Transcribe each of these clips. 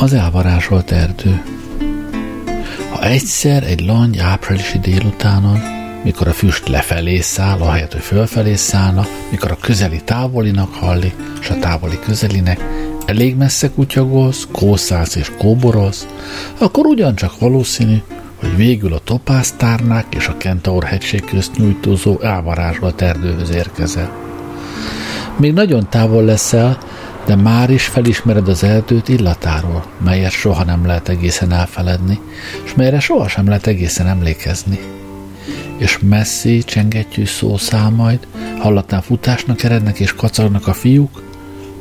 Az elvarázsolt erdő. Ha egyszer egy langy áprilisi délutánon, mikor a füst lefelé száll, ahelyett, hogy fölfelé szállna, mikor a közeli távolinak hallik, és a távoli közelinek, elég messze kutyagolsz, kószálsz és kóborolsz, akkor ugyancsak valószínű, hogy végül a topáztárnák és a Kentaur hegység közt nyújtózó elvarázsolt erdőhöz érkezel. Még nagyon távol leszel, de már is felismered az erdőt illatáról, melyet soha nem lehet egészen elfeledni, és melyre soha sem lehet egészen emlékezni. És messzi, csengettyű szó száll majd, hallatnál futásnak erednek és kacagnak a fiúk,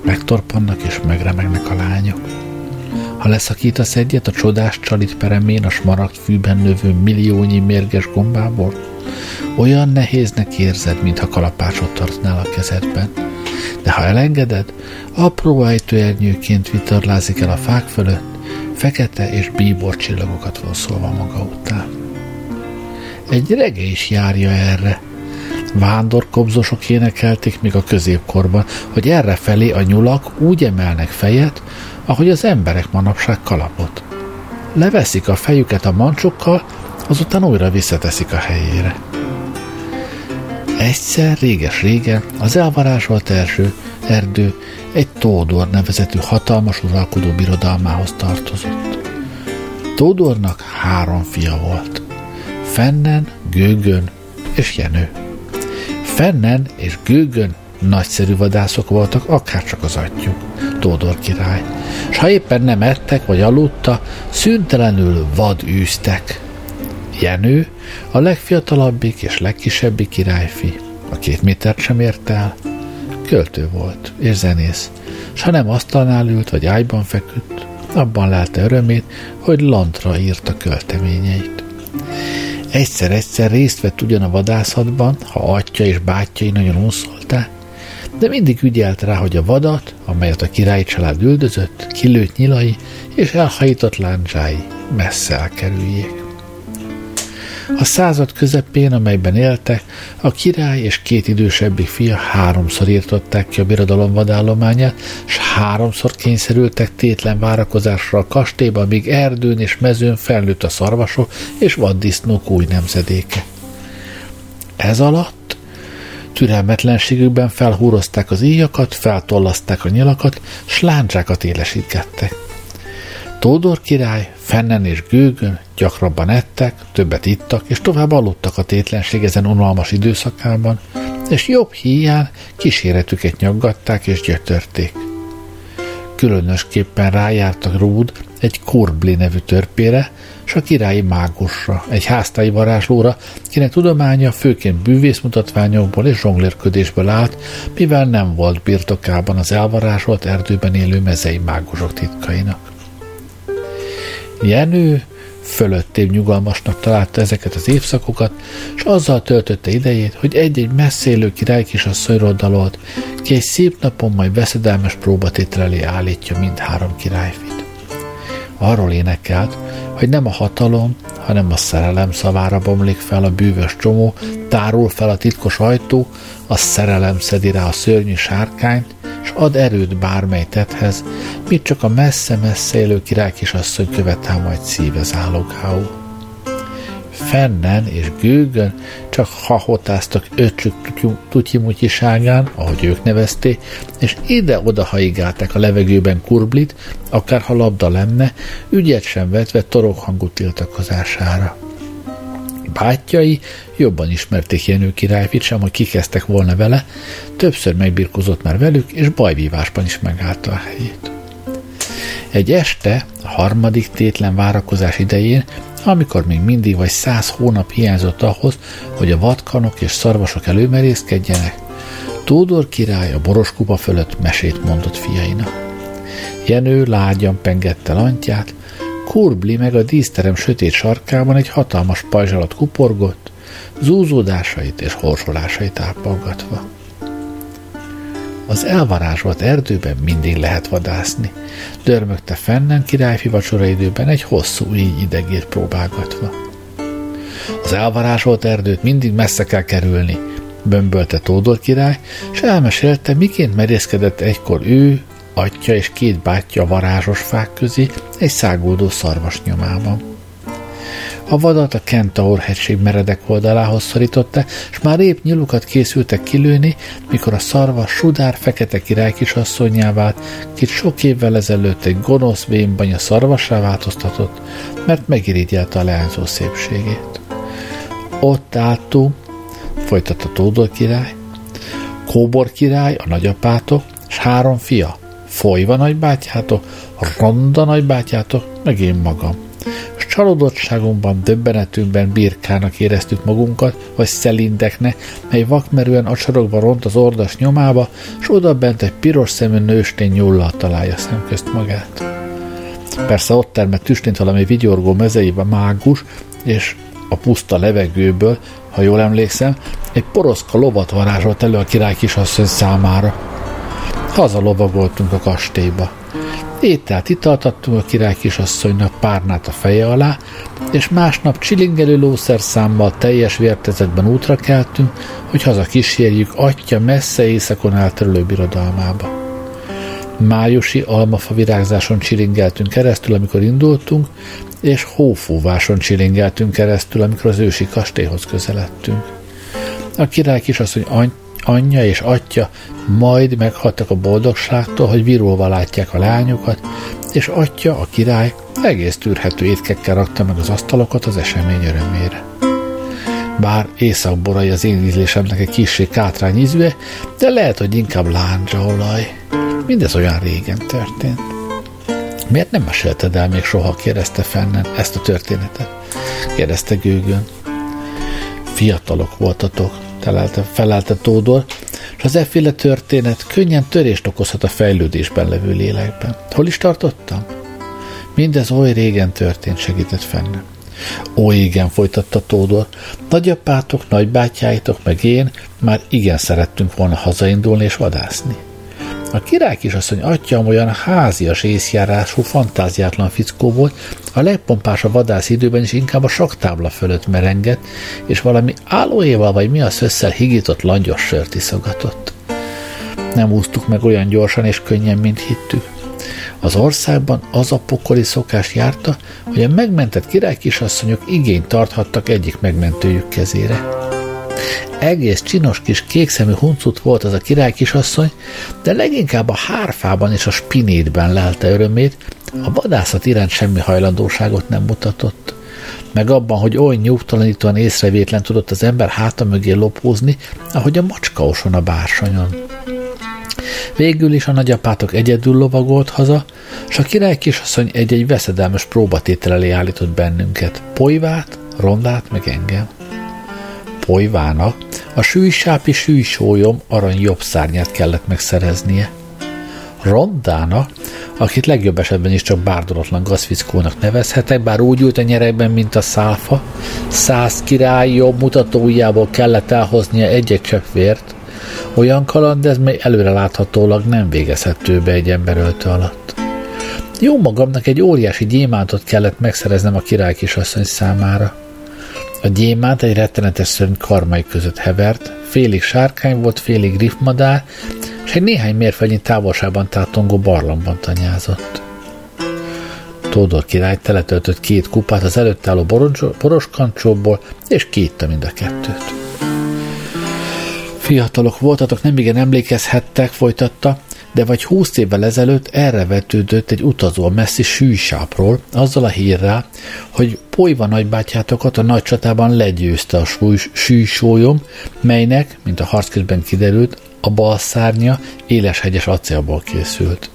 megtorpannak és megremegnek a lányok. Ha leszakítasz egyet a csodás csalit peremén a smaragd fűben növő milliónyi mérges gombából, olyan nehéznek érzed, mintha kalapácsot tartnál a kezedben de ha elengeded, apró ejtőernyőként vitorlázik el a fák fölött, fekete és bíbor csillagokat vonszolva maga után. Egy rege is járja erre. Vándorkobzosok énekelték még a középkorban, hogy erre felé a nyulak úgy emelnek fejet, ahogy az emberek manapság kalapot. Leveszik a fejüket a mancsokkal, azután újra visszateszik a helyére. Egyszer, réges-régen az elvarázsolt első erdő egy Tódor nevezetű hatalmas uralkodó birodalmához tartozott. Tódornak három fia volt. Fennen, Gőgön és Jenő. Fennen és Gőgön nagyszerű vadászok voltak, akárcsak az atyjuk, Tódor király. S ha éppen nem ettek vagy aludta, szüntelenül vad űztek. Jenő a legfiatalabbik és legkisebbik királyfi, a két métert sem ért el, költő volt, és zenész, s ha nem asztalnál ült, vagy ágyban feküdt, abban látta örömét, hogy lantra írta költeményeit. Egyszer-egyszer részt vett ugyan a vadászatban, ha atya és bátyjai nagyon unszolták, de mindig ügyelt rá, hogy a vadat, amelyet a királyi család üldözött, kilőtt nyilai és elhajított láncsái messze elkerüljék. A század közepén, amelyben éltek, a király és két idősebbik fia háromszor írtották ki a birodalom vadállományát, s háromszor kényszerültek tétlen várakozásra a kastélyba, míg erdőn és mezőn felnőtt a szarvasok és vaddisznók új nemzedéke. Ez alatt türelmetlenségükben felhúrozták az íjakat, feltollaszták a nyilakat, s láncsákat élesítgettek. Tódor király fennen és gőgön gyakrabban ettek, többet ittak, és tovább aludtak a tétlenség ezen unalmas időszakában, és jobb híján kíséretüket nyaggatták és gyötörték. Különösképpen rájártak Rúd egy Kurbli nevű törpére, s a királyi mágusra, egy háztáji varázslóra, kinek tudománya főként bűvészmutatványokból és zsonglérködésből állt, mivel nem volt birtokában az elvarázsolt erdőben élő mezei mágusok titkainak. Jenő fölöttébb nyugalmasnak találta ezeket az évszakokat, és azzal töltötte idejét, hogy egy-egy messzélő király kisasszonyról dalolt, ki egy szép napon majd veszedelmes próbatétel elé állítja mindhárom királyfit. Arról énekelt, hogy nem a hatalom, hanem a szerelem szavára bomlik fel a bűvös csomó, tárul fel a titkos ajtó, a szerelem szedi rá a szörnyű sárkányt, s ad erőt bármely tethez, mit csak a messze-messze élő király kisasszony követel majd szíve zálogául. Fennen és gőgön csak hahotáztak öcsük tutyimutyiságán, ahogy ők nevezték, és ide-oda haigálták a levegőben kurblit, akár ha labda lenne, ügyet sem vetve toroghangú tiltakozására. Bátyjai jobban ismerték Jenő királyfit sem, hogy kikezdtek volna vele, többször megbirkozott már velük, és bajvívásban is megállta a helyét. Egy este, a harmadik tétlen várakozás idején, amikor még mindig vagy száz hónap hiányzott ahhoz, hogy a vadkanok és szarvasok előmerészkedjenek, Tódor király a boros kupa fölött mesét mondott fiainak. Jenő lágyan pengette lantját, Kurbli meg a díszterem sötét sarkában egy hatalmas pajzs alatt kuporgott, zúzódásait és horsolásait ápolgatva. Az elvarázsolt erdőben mindig lehet vadászni, dörmögte fennen királyfi vacsora időben egy hosszú így idegét próbálgatva. Az elvarázsolt erdőt mindig messze kell kerülni, bömbölte Tódor király, és elmesélte, miként merészkedett egykor ő, atya és két bátyja varázsos fák közé egy száguldó szarvas nyomában. A vadat a Kentaur hegység meredek oldalához szorította, és már épp nyilukat készültek kilőni, mikor a szarvas sudár fekete király kisasszonyá vált, kit sok évvel ezelőtt egy gonosz vénbanya szarvasra változtatott, mert megirigyelte a leányzó szépségét. Ott álltunk, folytatta Tódor király, Kóbor király, a nagyapátok, és három fia, Folyva nagybátyátok, Ronda nagybátyátok, meg én magam. És csalódottságunkban, döbbenetünkben birkának éreztük magunkat, vagy szelindeknek, mely vakmerően acsorogva ront az ordas nyomába, és oda bent egy piros szemű nőstény nyullal találja szemközt magát. Persze ott termett tüstént valami vigyorgó mezeibe mágus, és a puszta levegőből, ha jól emlékszem, egy poroszka lovat varázsolt elő a király kisasszony számára. Haza lovagoltunk a kastélyba. Ételt italtattunk a király kisasszonynak párnát a feje alá, és másnap csilingelő lószerszámmal teljes vértezetben útra keltünk, hogy haza kísérjük atya messze éjszakon elterülő birodalmába. Májusi almafa virágzáson csilingeltünk keresztül, amikor indultunk, és hófúváson csilingeltünk keresztül, amikor az ősi kastélyhoz közeledtünk. A király kisasszony anyja és atya majd meghaltak a boldogságtól, hogy virulva látják a lányokat, és atya, a király, egész tűrhető étkekkel rakta meg az asztalokat az esemény örömére. Bár északborai az én ízlésemnek egy kissé kátrány ízűe, de lehet, hogy inkább lándzsaolaj. Mindez olyan régen történt. Miért nem mesélted el még soha, kérdezte Fennen ezt a történetet? kérdezte Gőgön. Fiatalok voltatok, telelte, felelte Tódor, és az efféle történet könnyen törést okozhat a fejlődésben levő lélekben. Hol is tartottam? Mindez oly régen történt, segített Fenne. Ó, igen, folytatta Tódor, nagyapátok, nagybátyáitok, meg én már igen szerettünk volna hazaindulni és vadászni. A király kisasszony atya olyan házias észjárású, fantáziátlan fickó volt, a legpompásabb vadász időben is inkább a saktábla fölött merengett, és valami állóéval vagy mi az összel higított langyos sört iszogatott. Nem úsztuk meg olyan gyorsan és könnyen, mint hittük. Az országban az a pokoli szokás járta, hogy a megmentett király kisasszonyok igényt tarthattak egyik megmentőjük kezére. Egész csinos kis kékszemű huncut volt az a király kisasszony, de leginkább a hárfában és a spinétben lelte örömét, a vadászat iránt semmi hajlandóságot nem mutatott. Meg abban, hogy oly nyugtalanítóan észrevétlen tudott az ember háta mögé lopózni, ahogy a macska oson a bársonyon. Végül is a nagyapátok egyedül lovagolt haza, és a király kisasszony egy-egy veszedelmes próbatétel elé állított bennünket, polyvát, rondát, meg engem. Polyvának a sűjsápi sűjsólyom arany jobb szárnyát kellett megszereznie. Rondának, akit legjobb esetben is csak bárdolatlan gazfickónak nevezhetek, bár úgy ült a nyerekben, mint a szálfa, száz király jobb mutatójából kellett elhoznia egy-egy csepp vért, olyan kaland ez, mely előreláthatólag nem végezhető be egy ember öltő alatt. Jó magamnak egy óriási gyémántot kellett megszereznem a király kisasszony számára. A gyémánt egy rettenetes szörny karmai között hevert, félig sárkány volt, félig griffmadár, és egy néhány mérföldnyi távolságban tátongó barlangban tanyázott. Tódor király teletöltött két kupát az előtt álló boros kancsóból, és kiitta mind a kettőt. Fiatalok voltatok, nem igen emlékezhettek, folytatta, de vagy húsz évvel ezelőtt erre vetődött egy utazó a messzi sűjsápról, azzal a hírrel, hogy Polyva nagybátyátokat a nagy csatában legyőzte a sűjsólyom, melynek, mint a harc közben kiderült, a bal szárnya éleshegyes acélból készült.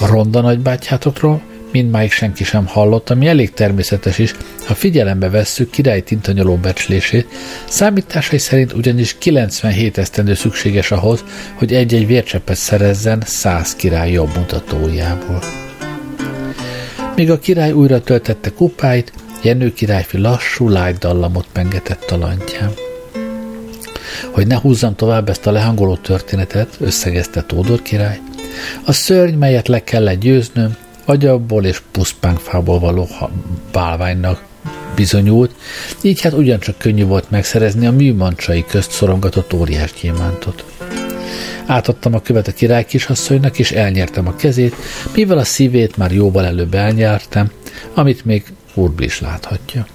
A ronda nagybátyátokról mindmáig senki sem hallott, ami elég természetes is, ha figyelembe vesszük király tintanyoló becslését, számításai szerint ugyanis 97 esztendő szükséges ahhoz, hogy egy-egy vércseppet szerezzen 100 király jobb mutatójából. Míg a király újra töltette kupáit, Jenő királyfi lassú, lágy dallamot pengetett a lantján. Hogy ne húzzam tovább ezt a lehangoló történetet, összegezte Tódor király, a szörny, melyet le kellett győznöm, agyabból és puszpánkfából való bálványnak bizonyult, így hát ugyancsak könnyű volt megszerezni a műmancsai közt szorongatott óriás gyémántot. Átadtam a követ a király kisasszonynak, és elnyertem a kezét, mivel a szívét már jóval előbb elnyertem, amit még Urbli is láthatja.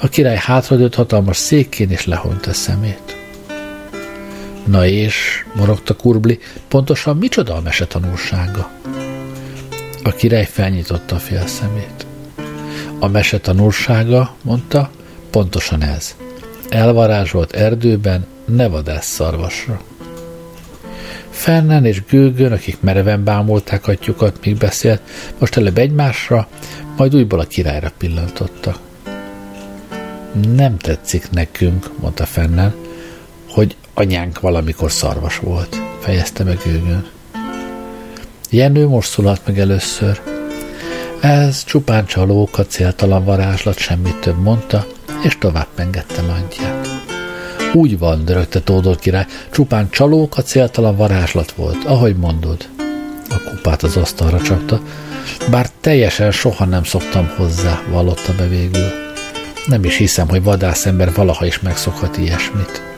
A király hátradőtt hatalmas székén, és lehont a szemét. Na és, morogta Kurbli, pontosan micsoda a mese tanulsága? A király felnyitotta a fél szemét. A mese tanulsága, mondta, pontosan ez. Elvarázsolt erdőben ne vadász szarvasra. Fernen és Gőgön, akik mereven bámulták atyukat, míg beszélt, most előbb egymásra, majd újból a királyra pillantottak. Nem tetszik nekünk, mondta Fernen, hogy anyánk valamikor szarvas volt, fejezte meg Gőgön. Jenő most szólalt meg először. Ez csupán csalóka, céltalan varázslat, semmit több mondta, és tovább pengette langyját. Úgy van, dörögte Tódor király, csupán csalóka, céltalan varázslat volt, ahogy mondod. A kupát az asztalra csapta, bár teljesen soha nem szoktam hozzá, vallotta be végül. Nem is hiszem, hogy vadászember valaha is megszokhat ilyesmit.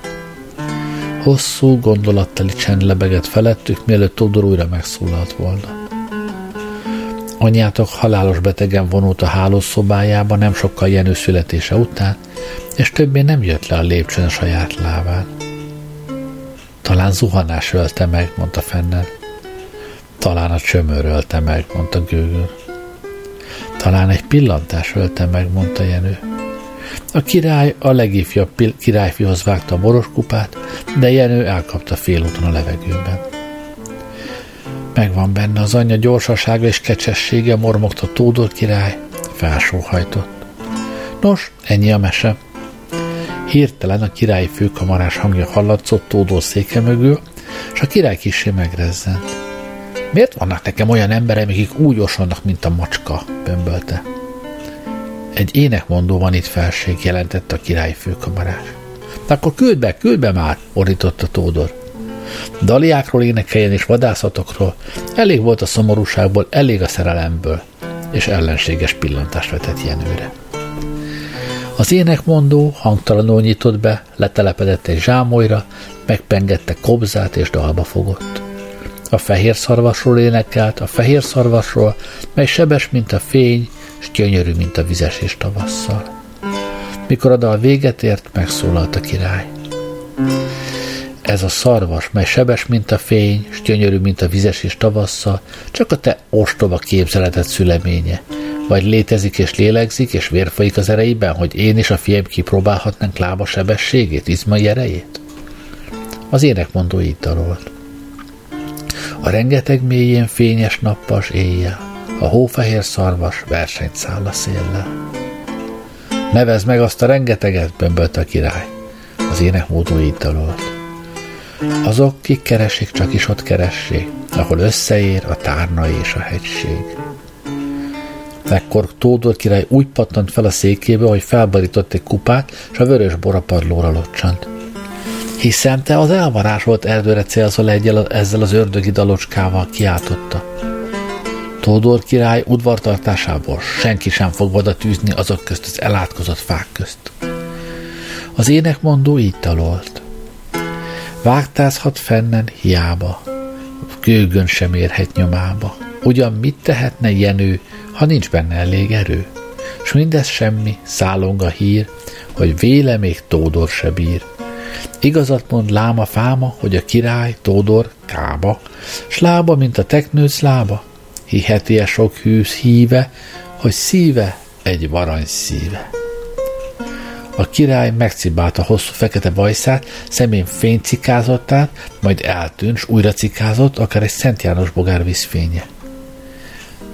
Hosszú, gondolattali csend lebegett felettük, mielőtt Tódor újra megszólalt volna. Anyátok halálos betegen vonult a hálószobájába nem sokkal Jenő születése után, és többé nem jött le a lépcsőn a saját lábán. Talán zuhanás ölte meg, mondta Fennel. Talán a csömör ölte meg, mondta Gőgör. Talán egy pillantás ölte meg, mondta Jenő. A király a legifjabb királyfihoz vágta a boros kupát, de Jenő elkapta félúton a levegőben. Megvan benne az anyja gyorsasága és kecsessége, mormogta Tódor király, felsóhajtott. Nos, ennyi a mese. Hirtelen a királyi főkamarás hangja hallatszott Tódor széke mögül, és a király kisé megrezzent. Miért vannak nekem olyan emberek, akik úgy osonnak, mint a macska? bömbölte. Egy énekmondó van itt felség, jelentette a király főkamarás. Akkor küld be, küld be már, ordította Tódor. Daliákról énekeljen és vadászatokról, elég volt a szomorúságból, elég a szerelemből, és ellenséges pillantást vetett Jenőre. Az énekmondó hangtalanul nyitott be, letelepedett egy zsámolyra, megpengette kobzát és dalba fogott. A fehér szarvasról énekelt, a fehér szarvasról, mely sebes, mint a fény, és gyönyörű, mint a vizesés tavasszal. Mikor a dal véget ért, megszólalt a király. Ez a szarvas, mely sebes, mint a fény, s gyönyörű, mint a vizesés tavasszal, csak a te ostoba képzeletet szüleménye. Vagy létezik és lélegzik, és vérfolyik az erejében, hogy én és a fiem kipróbálhatnánk lába sebességét, izmai erejét? Az énekmondó így darolt. A rengeteg mélyén fényes nappas éjjel, a hófehér szarvas versenyt száll a széllel. Nevez meg azt a rengeteget, bömbölt a király. Az énekmódó így dalolt. Azok, kik keresik, csak is ott keressék, ahol összeér a tárnai és a hegység. Ekkor Tódor király úgy pattant fel a székébe, hogy felbarított egy kupát, és a vörös borapadlóra locsant. Hiszen te az elvarázsolt erdőre célzol egyel ezzel az ördögi dalocskával, kiáltotta. Tódor király udvartartásából senki sem fog oda tűzni azok közt az elátkozott fák közt. Az énekmondó így talolt. Vágtázhat fennen hiába, gőgön sem érhet nyomába. Ugyan mit tehetne Jenő, ha nincs benne elég erő? S mindez semmi, szállong a hír, hogy véle még Tódor se bír. Igazat mond láma fáma, hogy a király, Tódor, kába, s lába, mint a teknőc lába, hiheti-e sok hűsz híve, hogy szíve egy varany szíve. A király megcibálta hosszú fekete bajszát, szemén fény cikázott át, majd eltűnt, s újra cikázott, akár egy Szent János bogár vízfénye.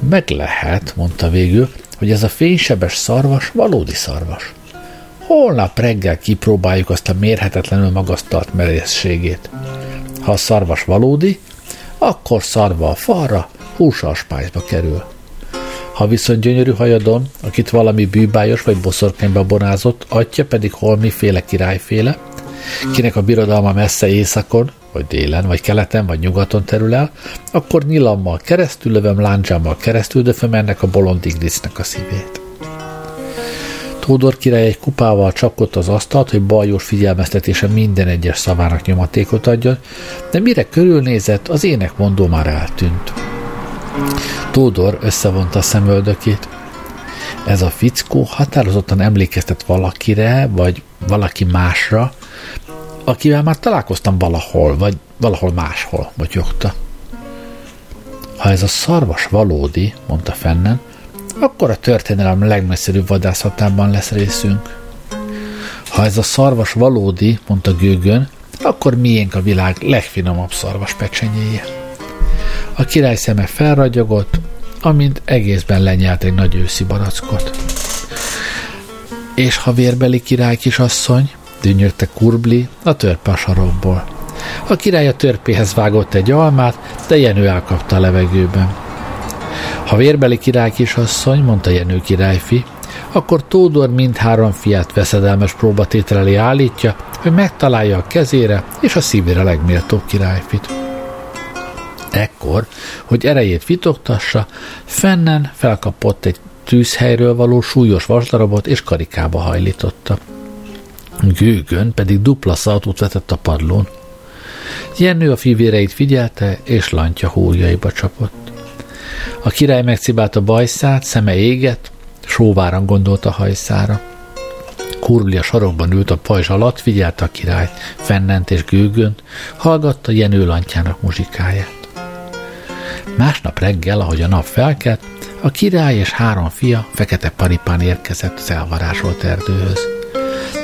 Meg lehet, mondta végül, hogy ez a fénysebes szarvas valódi szarvas. Holnap reggel kipróbáljuk azt a mérhetetlenül magasztalt merészségét. Ha a szarvas valódi, akkor szarva a falra, húsa a spájzba kerül. Ha viszont gyönyörű hajadon, akit valami bűbájos vagy boszorkányba bonázott, atya pedig holmiféle királyféle, kinek a birodalma messze északon, vagy délen, vagy keleten, vagy nyugaton terül el, akkor nyilammal keresztül lövöm láncsámmal keresztül döföm ennek a bolond iglicnek a szívét. Tódor király egy kupával csapkodta az asztalt, hogy baljós figyelmeztetése minden egyes szavának nyomatékot adjon, de mire körülnézett, az énekmondó már eltűnt. Tódor összevonta a szemöldökét. Ez a fickó határozottan emlékeztet valakire, vagy valaki másra, akivel már találkoztam valahol, vagy valahol máshol, motyogta. Ha ez a szarvas valódi, mondta Fennen, akkor a történelem legmesszőbb vadászatában lesz részünk. Ha ez a szarvas valódi, mondta Gőgön, akkor miénk a világ legfinomabb szarvas pecsenyéje. A király szeme felragyogott, amint egészben lenyelt egy nagy őszi barackot. És ha vérbeli király kisasszony, dünnyögte Kurbli a törpe a sarokból. A király a törpéhez vágott egy almát, de Jenő elkapta a levegőben. Ha vérbeli király kisasszony, mondta Jenő királyfi, akkor Tódor mindhárom fiát veszedelmes próbatétel elé állítja, hogy megtalálja a kezére és a szívére legméltóbb királyfit. Ekkor, hogy erejét vitogtassa, fennen felkapott egy tűzhelyről való súlyos vasdarabot és karikába hajlította. Gőgön pedig dupla szaltót vetett a padlón. Jennő a fivéreit figyelte, és lantja hójaiba csapott. A király megcibált a bajszát, szeme égett, sóváran gondolt a hajszára. Kurli a sarokban ült a pajzs alatt, figyelte a királyt, fennent és gőgönt, hallgatta Jenő lantjának muzsikáját. Másnap reggel, ahogy a nap felkelt, a király és három fia fekete paripán érkezett az elvarázsolt erdőhöz.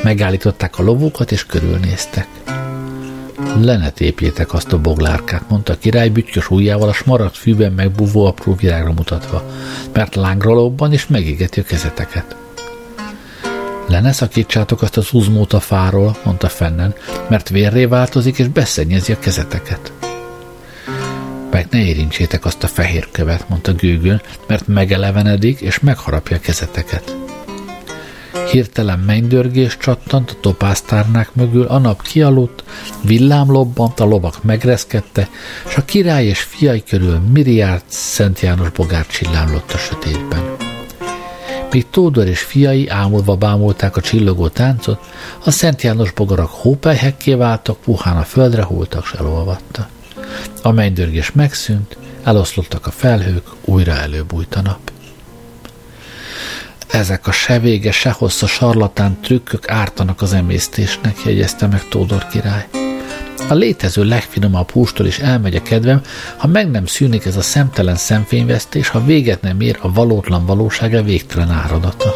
Megállították a lovukat és körülnéztek. Le ne tépjétek azt a boglárkát, mondta a király bütykös ujjával a smaragd fűben megbúvó apró virágra mutatva, mert lángra lobban és megégeti a kezeteket. Le ne szakítsátok azt az uzmót a fáról, mondta fennen, mert vérré változik és beszennyezi a kezeteket. Meg ne érintsétek azt a fehér követ, mondta Gőgön, mert megelevenedik és megharapja a kezeteket. Hirtelen mennydörgés csattant a topáztárnák mögül, a nap kialudt, villám lobbant, a lovak megreszkedte, és a király és fiai körül milliárd Szent János bogár csillámlott a sötétben. Míg Tódor és fiai ámulva bámulták a csillogó táncot, a Szent János bogarak hópelyhekké váltak, puhán a földre hultak, s elolvadtak. A mennydörgés megszűnt, eloszlottak a felhők, újra előbújt a nap. Ezek a se vége, se hossza sarlatán trükkök ártanak az emésztésnek, jegyezte meg Tódor király. A létező legfinomabb hústól is elmegy a kedvem, ha meg nem szűnik ez a szemtelen szemfényvesztés, ha véget nem ér a valótlan valósága végtelen áradata.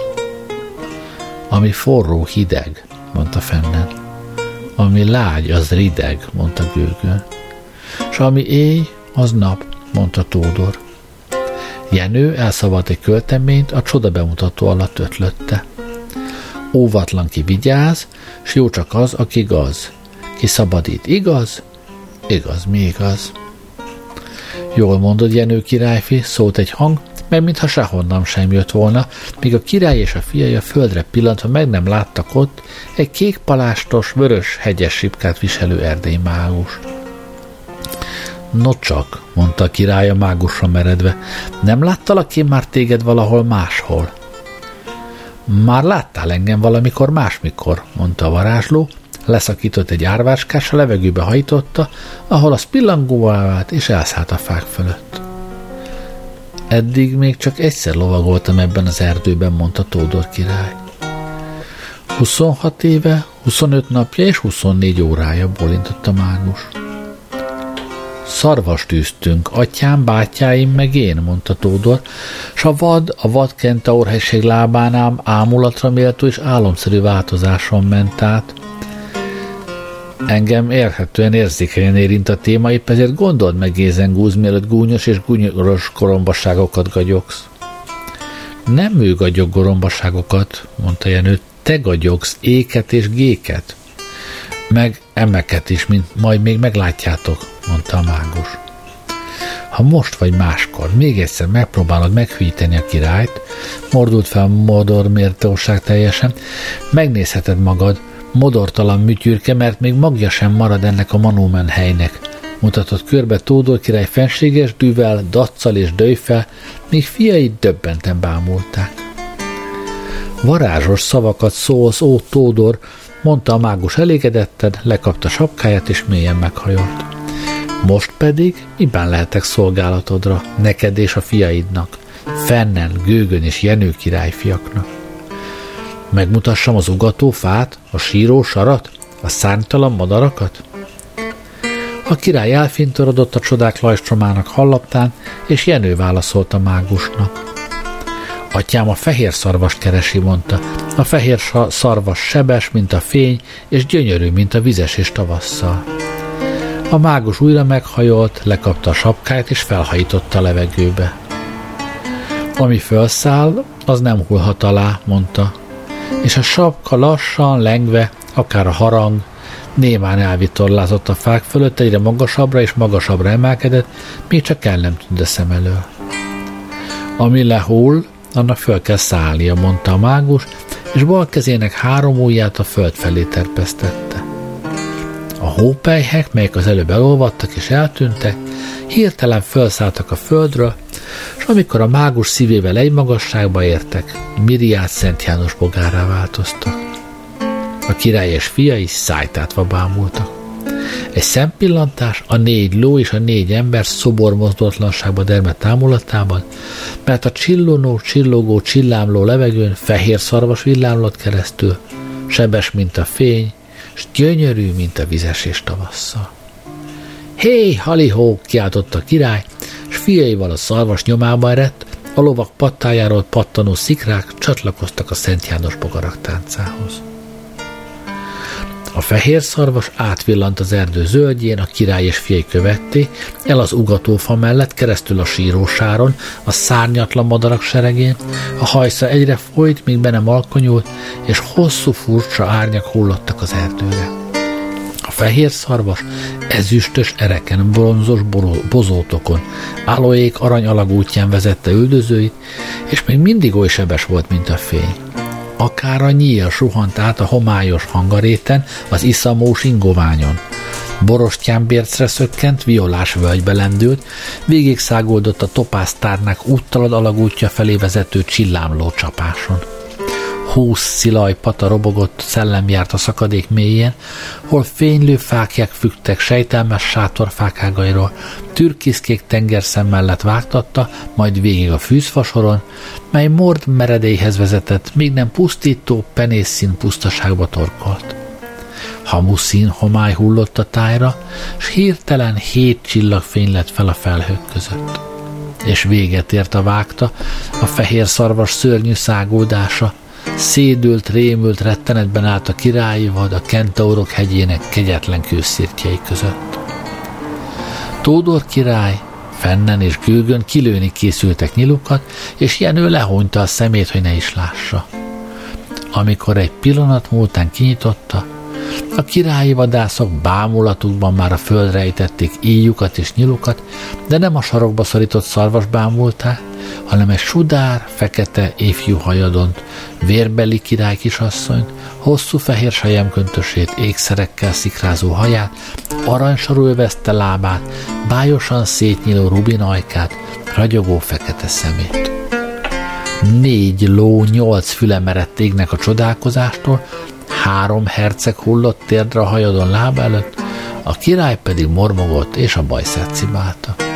Ami forró, hideg, mondta Fennen. Ami lágy, az rideg, mondta Gőgön. S ami éj, az nap, mondta Tódor. Jenő elszavalt egy költeményt, a csoda bemutató alatt ötlötte. Óvatlan ki vigyáz, s jó csak az, aki gaz. Ki szabadít, igaz? Igaz, mi igaz? Jól mondod, Jenő királyfi, szólt egy hang, mert mintha sehonnan sem jött volna, míg a király és a fiai a földre pillantva meg nem láttak ott egy kékpalástos, vörös, hegyes sipkát viselő erdélymágus. No csak, mondta a királya mágusra meredve, nem láttalak én már téged valahol máshol? Már láttál engem valamikor másmikor, mondta a varázsló, leszakított egy árváskás, a levegőbe hajtotta, ahol az pillangóvá vált, és elszállt a fák fölött. Eddig még csak egyszer lovagoltam ebben az erdőben, mondta Tódor király. 26 éve, 25 napja és 24 órája, bólintott a mágus. Szarvast űztünk, atyám, bátyáim, meg én, mondta Tódor, s a vad, a vad kentaur hegység lábánál ámulatra méltó és álomszerű változáson ment át. Engem érhetően érzékenyen érint a téma, épp ezért gondold meg Gézen Gúz, mielőtt gúnyos és gúnyos korombaságokat gagyogsz. Nem ő gagyog gorombaságokat, mondta Jenő, te gagyogsz éket és géket. Meg emeket is, mint majd még meglátjátok mondta a mágus. Ha most vagy máskor még egyszer megpróbálod meghűíteni a királyt, mordult fel Modor mértóság teljesen, megnézheted magad, modortalan műtyürke, mert még magja sem marad ennek a manómen helynek. Mutatott körbe Tódor király fenséges dűvel, daccal és döjfel, míg fiai döbbenten bámulták. Varázsos szavakat szólsz, ó Tódor, mondta a mágus elégedetten, lekapta sapkáját és mélyen meghajolt. Most pedig miben lehetek szolgálatodra, neked és a fiaidnak, Fennen, Gőgön és Jenő királyfiaknak? Megmutassam az ugató fát, a síró sarat, a szárnytalan madarakat? A király elfintorodott a csodák lajstromának hallaptán, és Jenő válaszolt a mágusnak. Atyám a fehér szarvast keresi, mondta. A fehér szarvas sebes, mint a fény, és gyönyörű, mint a vizes és tavasszal. A mágus újra meghajolt, lekapta a sapkáját, és felhajította a levegőbe. Ami felszáll, az nem hullhat alá, mondta. És a sapka lassan, lengve, akár a harang, némán elvitorlázott a fák fölött, egyre magasabbra és magasabbra emelkedett, még csak el nem tűnt a szem elől. Ami lehull, annak föl kell szállnia, mondta a mágus, és bal kezének három ujját a föld felé terpesztette. A hópelyhek, melyek az előbb elolvadtak és eltűntek, hirtelen felszálltak a földről, és amikor a mágus szívével egy magasságba értek, Miriát Szent János bogárá változtak. A király és fiai szájtátva bámultak. Egy szempillantás a négy ló és a négy ember szobor mozdulatlanságba dermed támulatában, mert a csillonó, csillogó, csillámló levegőn fehér szarvas villámlott keresztül, sebes, mint a fény, s gyönyörű, mint a vizesés tavasszal. Hé, halihó, kiáltott a király, s fiaival a szarvas nyomában eredt, a lovak pattájáról pattanó szikrák csatlakoztak a Szent János bogarak táncához. A fehér szarvas átvillant az erdő zöldjén, a király és fiai követté, el az ugatófa mellett, keresztül a sírósáron, a szárnyatlan madarak seregén, a hajsza egyre folyt, míg be nem alkonyult, és hosszú furcsa árnyak hullottak az erdőre. A fehér szarvas ezüstös ereken, bronzos bozótokon, aloék arany alagútján vezette üldözőit, és még mindig oly sebes volt, mint a fény akár a nyíl suhant át a homályos hangaréten, az iszamós ingoványon. Borostyán bércre szökkent, violás völgybe lendült, végig szágoldott a topáztárnák úttalad alagútja felé vezető csillámló csapáson. Húsz szilaj pata robogott, szellem járt a szakadék mélyén, hol fénylő fákják fügtek sejtelmes sátorfák ágairól, türkiszkék tengerszem mellett vágtatta, majd végig a fűzfasoron, mely mord meredélyhez vezetett, még nem pusztító, penészszín pusztaságba torkolt. Hamuszín homály hullott a tájra, s hirtelen hét csillagfény lett fel a felhők között. És véget ért a vágta, a fehér szarvas szörnyű szágódása, Szédült, rémült, rettenetben állt a királyi vad a kentaurok hegyének kegyetlen kőszirtjei között. Tódor király fennen és gőgön kilőni készültek nyilukat, és Jenő lehonyta a szemét, hogy ne is lássa. Amikor egy pillanat múltán kinyitotta, a királyi vadászok bámulatukban már a földre ejtették íjukat és nyilukat, de nem a sarokba szorított szarvas bámulták, hanem egy sudár, fekete, ifjú hajadont, vérbeli király kisasszonyt, hosszú fehér sajemköntösét, ékszerekkel szikrázó haját, aranysarú övezte lábát, bájosan szétnyíló rubin ajkát, ragyogó fekete szemét. Négy ló, nyolc füle merett égnek a csodálkozástól, három herceg hullott térdre a hajadon láb előtt, a király pedig mormogott és a bajszát cibálta.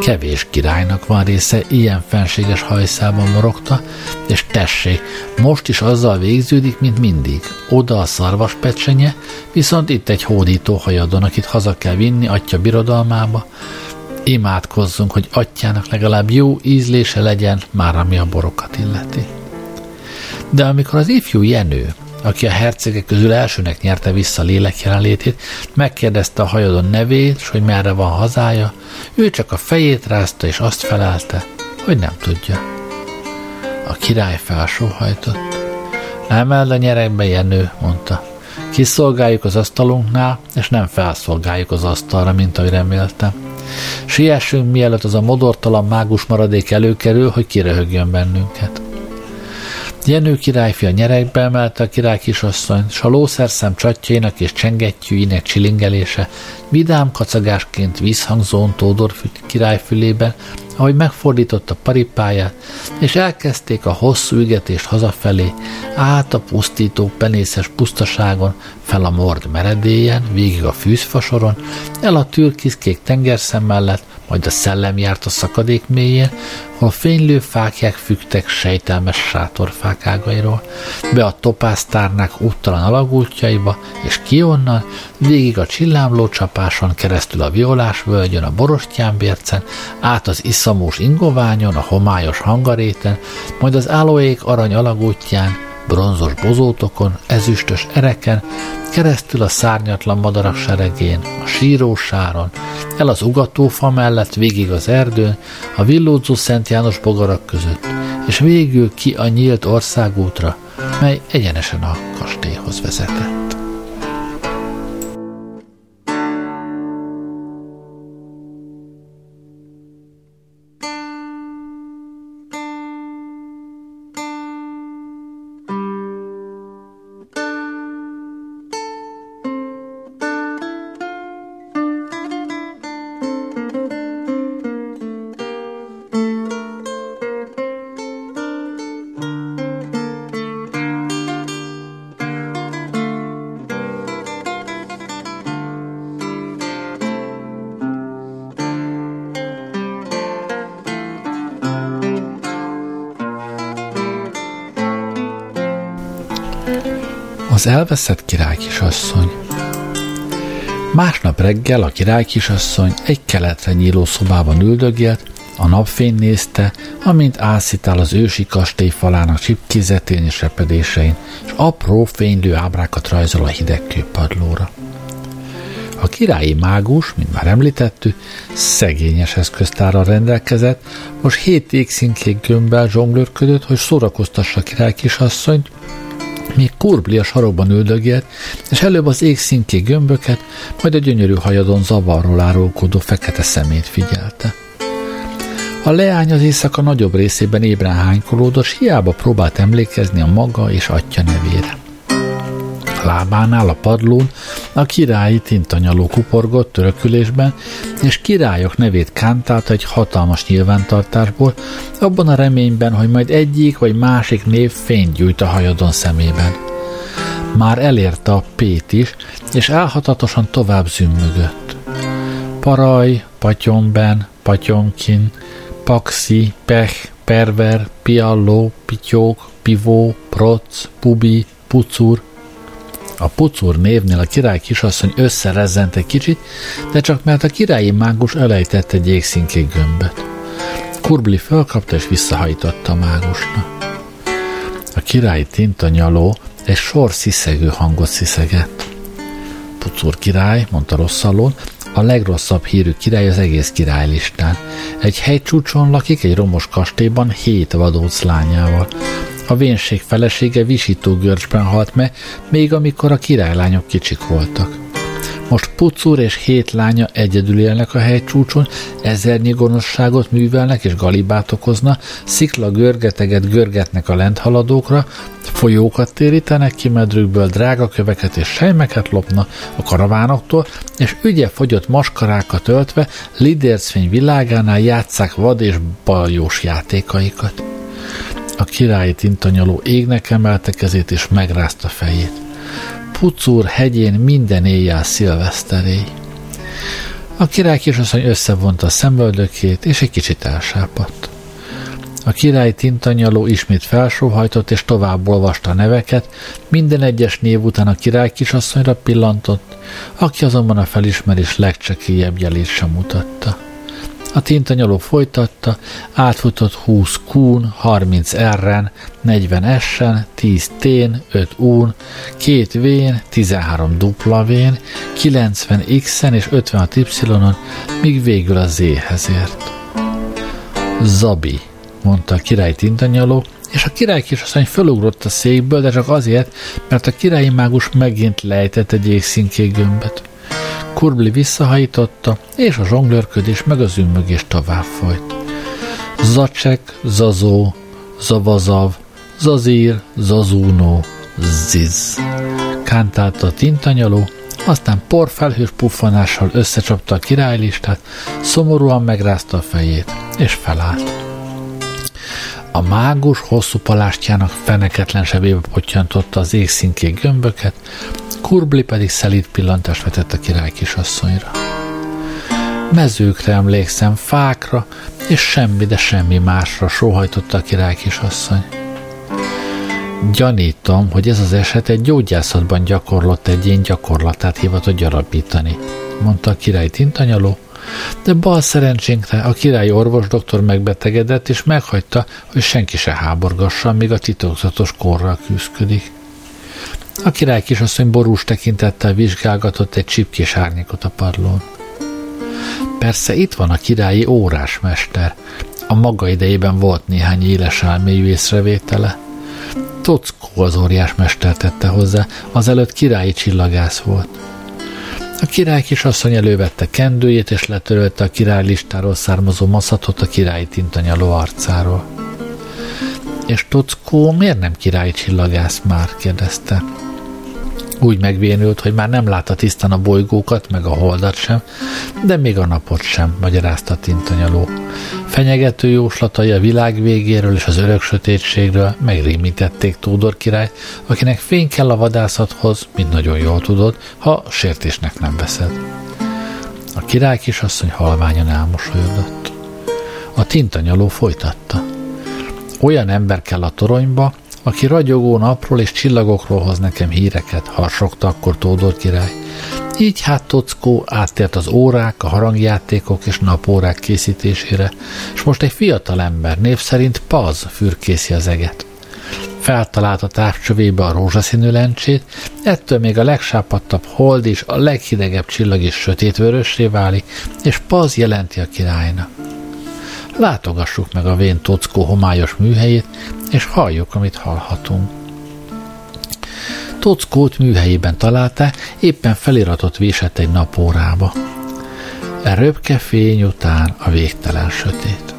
Kevés királynak van része, ilyen fenséges hajszában morogta, és tessék, most is azzal végződik, mint mindig. Oda a szarvas pecsenye, viszont itt egy hódító hajadon, akit haza kell vinni atya birodalmába. Imádkozzunk, hogy atyának legalább jó ízlése legyen, már ami a borokat illeti. De amikor az ifjú Jenő, aki a hercegek közül elsőnek nyerte vissza lélek jelenlétét, megkérdezte a hajadon nevét, és hogy merre van hazája, ő csak a fejét rázta, és azt felelte, hogy nem tudja. A király felsóhajtott. Emeld a nyerekbe, Jenő, mondta. Kiszolgáljuk az asztalunknál, és nem felszolgáljuk az asztalra, mint ahogy reméltem. Siessünk, mielőtt az a modortalan mágus maradék előkerül, hogy kirehögjön bennünket. Jenő királyfi a nyerekbe emelte a király kisasszonyt, s a lószerszem csatjainak és csengettyűinek csilingelése vidám kacagásként vízhangzón Tódor király fülében ahogy megfordította paripáját, és elkezdték a hosszú ügetést hazafelé, át a pusztító penészes pusztaságon, fel a mord meredélyen, végig a fűzfasoron, el a türkiszkék tengerszem mellett, majd a szellem járt a szakadék mélyén, ahol fénylő fákják fügtek sejtelmes sátorfák ágairól, be a topáztárnák úttalan alagútjaiba, és ki onnan, végig a csillámló csapáson, keresztül a violás völgyön, a borostyánbércen, át az iszamós ingoványon, a homályos hangaréten, majd az állóék arany alagútján, bronzos bozótokon, ezüstös ereken, keresztül a szárnyatlan madarak seregén, a sírósáron, el az ugatófa mellett végig az erdőn, a villódzó Szent János bogarak között, és végül ki a nyílt országútra, mely egyenesen a kastélyhoz vezetett. Az elveszett királykisasszony Másnap reggel a királykisasszony egy keletre nyíló szobában üldögélt, a napfény nézte, amint ászítál az ősi kastély falának csipkézetén és repedésein, és apró fénylő ábrákat rajzol a hideg kőpadlóra. A királyi mágus, mint már említettük, szegényes eszköztárral rendelkezett, most hét égszínkék gömbbel zsonglőrködött, hogy szórakoztassa a király kisasszonyt, míg Kurbli a sarokban üldögélt, és előbb az égszínké gömböket, majd a gyönyörű hajadon zavarról árulkodó fekete szemét figyelte. A leány az éjszaka nagyobb részében ébren hánykolódott, hiába próbált emlékezni a maga és atya nevére. Lábánál a padlón a királyi tintanyaló kuporgott törökülésben, és királyok nevét kántált egy hatalmas nyilvántartásból, abban a reményben, hogy majd egyik vagy másik név fényt gyújt a hajadon szemében. Már elérte a Pét is, és álhatatosan tovább zümmögött. Paraj, patyomben, patyomkin, paxi, pech, perver, pialló, pityók, pivó, proc, pubi, pucur, a pucur névnél a király kisasszony összerezzent egy kicsit, de csak mert a királyi mágus elejtett egy égszínkék gömböt. Kurbli felkapta és visszahajtotta a mágusnak. A királyi tintanyaló egy sor sziszegő hangot sziszegett. Pucur király, mondta rosszalón, a legrosszabb hírű király az egész királylistán. Egy hegycsúcson lakik egy romos kastélyban hét vadóc lányával. A vénség felesége visító görcsben halt meg, még amikor a királylányok kicsik voltak. Most pucúr és hét lánya egyedül élnek a hegycsúcson, ezernyi gonoszságot művelnek és galibát okozna, szikla görgeteget görgetnek a lenthaladókra, folyókat térítenek ki medrükből, drága köveket és sejmeket lopna a karavánoktól, és ügye fogyott maskarákat öltve lidércfény világánál játszák vad és baljós játékaikat. A királyi tintanyaló égnek emelte kezét és megrázta fejét. Pucúr hegyén minden éjjel szilveszteréj. A király kisasszony összevonta a szemöldökét, és egy kicsit elsápadt. A király tintanyaló ismét felsóhajtott, és tovább olvasta a neveket, minden egyes név után a király kisasszonyra pillantott, aki azonban a felismerés legcsekélyebb jelét sem mutatta. A tintanyaló folytatta, átfutott 20 kún, 30 R-en, 40 S-en, 10 T-n, 5 U-n, 2 V-n, 13 W-n, 90 X-en és 56 Y-on, míg végül a Z-hez ért. Zabi, mondta a király tintanyaló, és a király kisasszony fölugrott a székből, de csak azért, mert a királyi mágus megint lejtett egy égszínkék gömböt. Kurbli visszahajította, és a zsonglőrködés meg az ümmögés tovább folyt. Zacsek, Zazó, Zavazav, Zazír, Zazúnó, Ziz. Kántálta a tintanyaló, aztán porfelhős puffanással összecsapta a királylistát, szomorúan megrázta a fejét, és felállt. A mágus hosszú palástjának feneketlen sebébe pottyantotta az égszínkék gömböket, Kurbli pedig szelít pillantást vetett a király kisasszonyra. Mezőkre emlékszem, fákra, és semmi, de semmi másra sóhajtotta a király kisasszony. Gyanítom, hogy ez az eset egy gyógyászatban gyakorlott egyén gyakorlatát hivatott gyarapítani, mondta a király tintanyaló, de bal szerencsénkre a királyi orvos doktor megbetegedett, és meghagyta, hogy senki se háborgassa, míg a titokzatos korral küzdik. A király kisasszony borús tekintettel vizsgálgatott egy csipkés árnyékot a padlón. Persze itt van a királyi órásmester. A maga idejében volt néhány éles álmélyű észrevétele. Tockó az óriás mester tette hozzá, azelőtt királyi csillagász volt. A király kisasszony elővette kendőjét, és letörölte a király listáról származó maszatot a királyi tintanyaló arcáról. És Tockó miért nem királyi csillagász már? kérdezte. Úgy megvénült, hogy már nem látta tisztán a bolygókat, meg a holdat sem, de még a napot sem, magyarázta tintanyaló. Fenyegető jóslatai a világ végéről és az örök sötétségről megrémítették Tódor király, akinek fény kell a vadászathoz, mint nagyon jól tudod, ha sértésnek nem veszed. A király kisasszony halványan elmosolyodott. A tintanyaló folytatta. Olyan ember kell a toronyba, aki ragyogó napról és csillagokról hoz nekem híreket, harsogta akkor Tódor király. Így hát Tockó áttért az órák, a harangjátékok és napórák készítésére, és most egy fiatal ember név szerint Paz fürkészi az eget. Feltalált a távcsövébe a rózsaszínű lencsét, ettől még a legsápadtabb hold és a leghidegebb csillag is sötétvörösré válik, és Paz jelenti a királynak. Látogassuk meg a vén tockó homályos műhelyét, és halljuk, amit hallhatunk. Tockót műhelyében találta, éppen feliratot vésett egy napórába. E röpke fény után a végtelen sötét.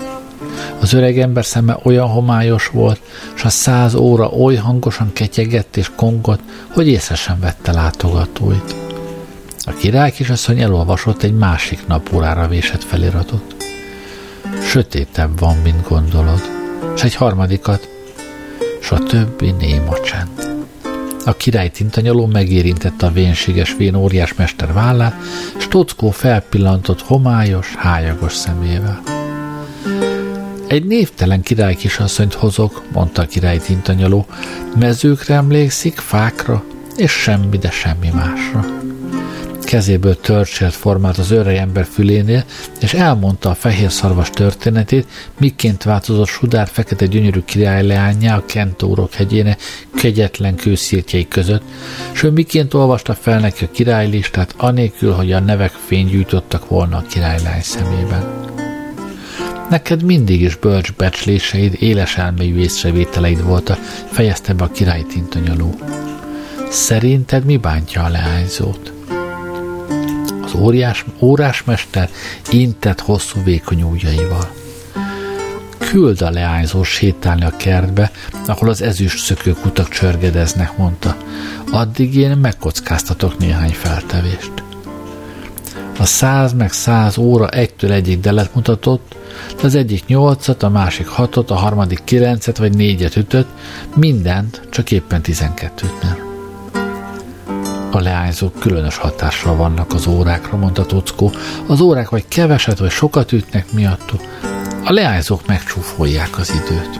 Az öreg ember szeme olyan homályos volt, s a száz óra oly hangosan ketyegett és kongott, hogy észre sem vette látogatóit. A király kisasszony elolvasott egy másik napórára vésett feliratot sötétebb van, mint gondolod. És egy harmadikat, s a többi néma csend. A király tintanyaló megérintette a vénséges vén óriás mester vállát, s Tockó felpillantott homályos, hájagos szemével. Egy névtelen király kisasszonyt hozok, mondta a király tintanyaló, mezőkre emlékszik, fákra, és semmi, de semmi másra kezéből törcselt formát az öreg ember fülénél, és elmondta a fehér szarvas történetét, miként változott Sudár fekete gyönyörű királyleányá a Kentórok hegyéne kegyetlen kőszírtjei között, és ő miként olvasta fel neki a királylistát, anélkül, hogy a nevek fénygyújtottak volna a királylány szemében. Neked mindig is bölcs becsléseid, éles elmélyű észrevételeid voltak, fejezte be a király tintanyaló. Szerinted mi bántja a leányzót? Óriás, órásmester intett hosszú vékony ujjaival. Küld a leányzó sétálni a kertbe, ahol az ezüst szökőkutak csörgedeznek, mondta. Addig én megkockáztatok néhány feltevést. A száz meg száz óra egytől egyik delet mutatott, de az egyik nyolcat, a másik hatot, a harmadik kilencet vagy négyet ütött, mindent, csak éppen tizenkettőt nem. A leányzók különös hatással vannak az órákra, mondta Tockó. Az órák vagy keveset, vagy sokat ütnek miattuk. A leányzók megcsúfolják az időt.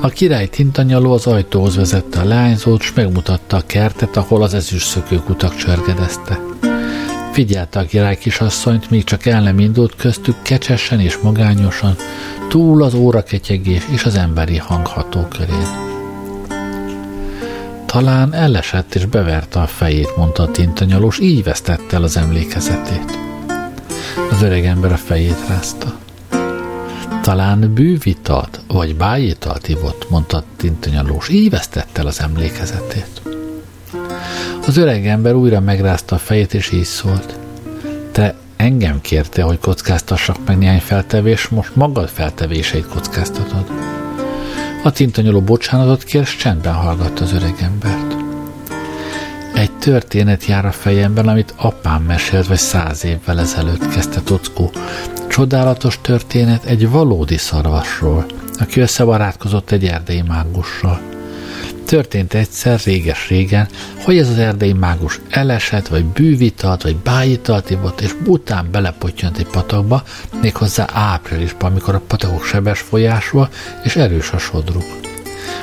A király tintanyaló az ajtóhoz vezette a leányzót, s megmutatta a kertet, ahol az ezüst utak csörgedezte. Figyelte a király kisasszonyt, míg csak el nem indult köztük kecsesen és magányosan, túl az óraketyegés és az emberi hangható körén. Talán elesett és beverte a fejét, mondta a tintanyalós, így vesztette el az emlékezetét. Az öreg ember a fejét rázta. Talán bűvitalt vagy bájitalt ivott, mondta a tintanyalós, így vesztette el az emlékezetét. Az öreg ember újra megrázta a fejét, és így szólt. Te engem kérte, hogy kockáztassak meg néhány feltevés, most magad feltevéseit kockáztatod. A tintanyoló bocsánatot kér, csendben hallgatta az öreg embert. Egy történet jár a fejemben, amit apám mesélt, vagy száz évvel ezelőtt kezdte Tockó. Csodálatos történet egy valódi szarvasról, aki összebarátkozott egy erdei mágussal. Történt egyszer, réges-régen, hogy ez az erdei mágus elesett, vagy bűvitalt, vagy bájitalt ivott, és után belepottyant egy patakba, méghozzá áprilisban, amikor a patakok sebes folyásúak és erős a sodruk.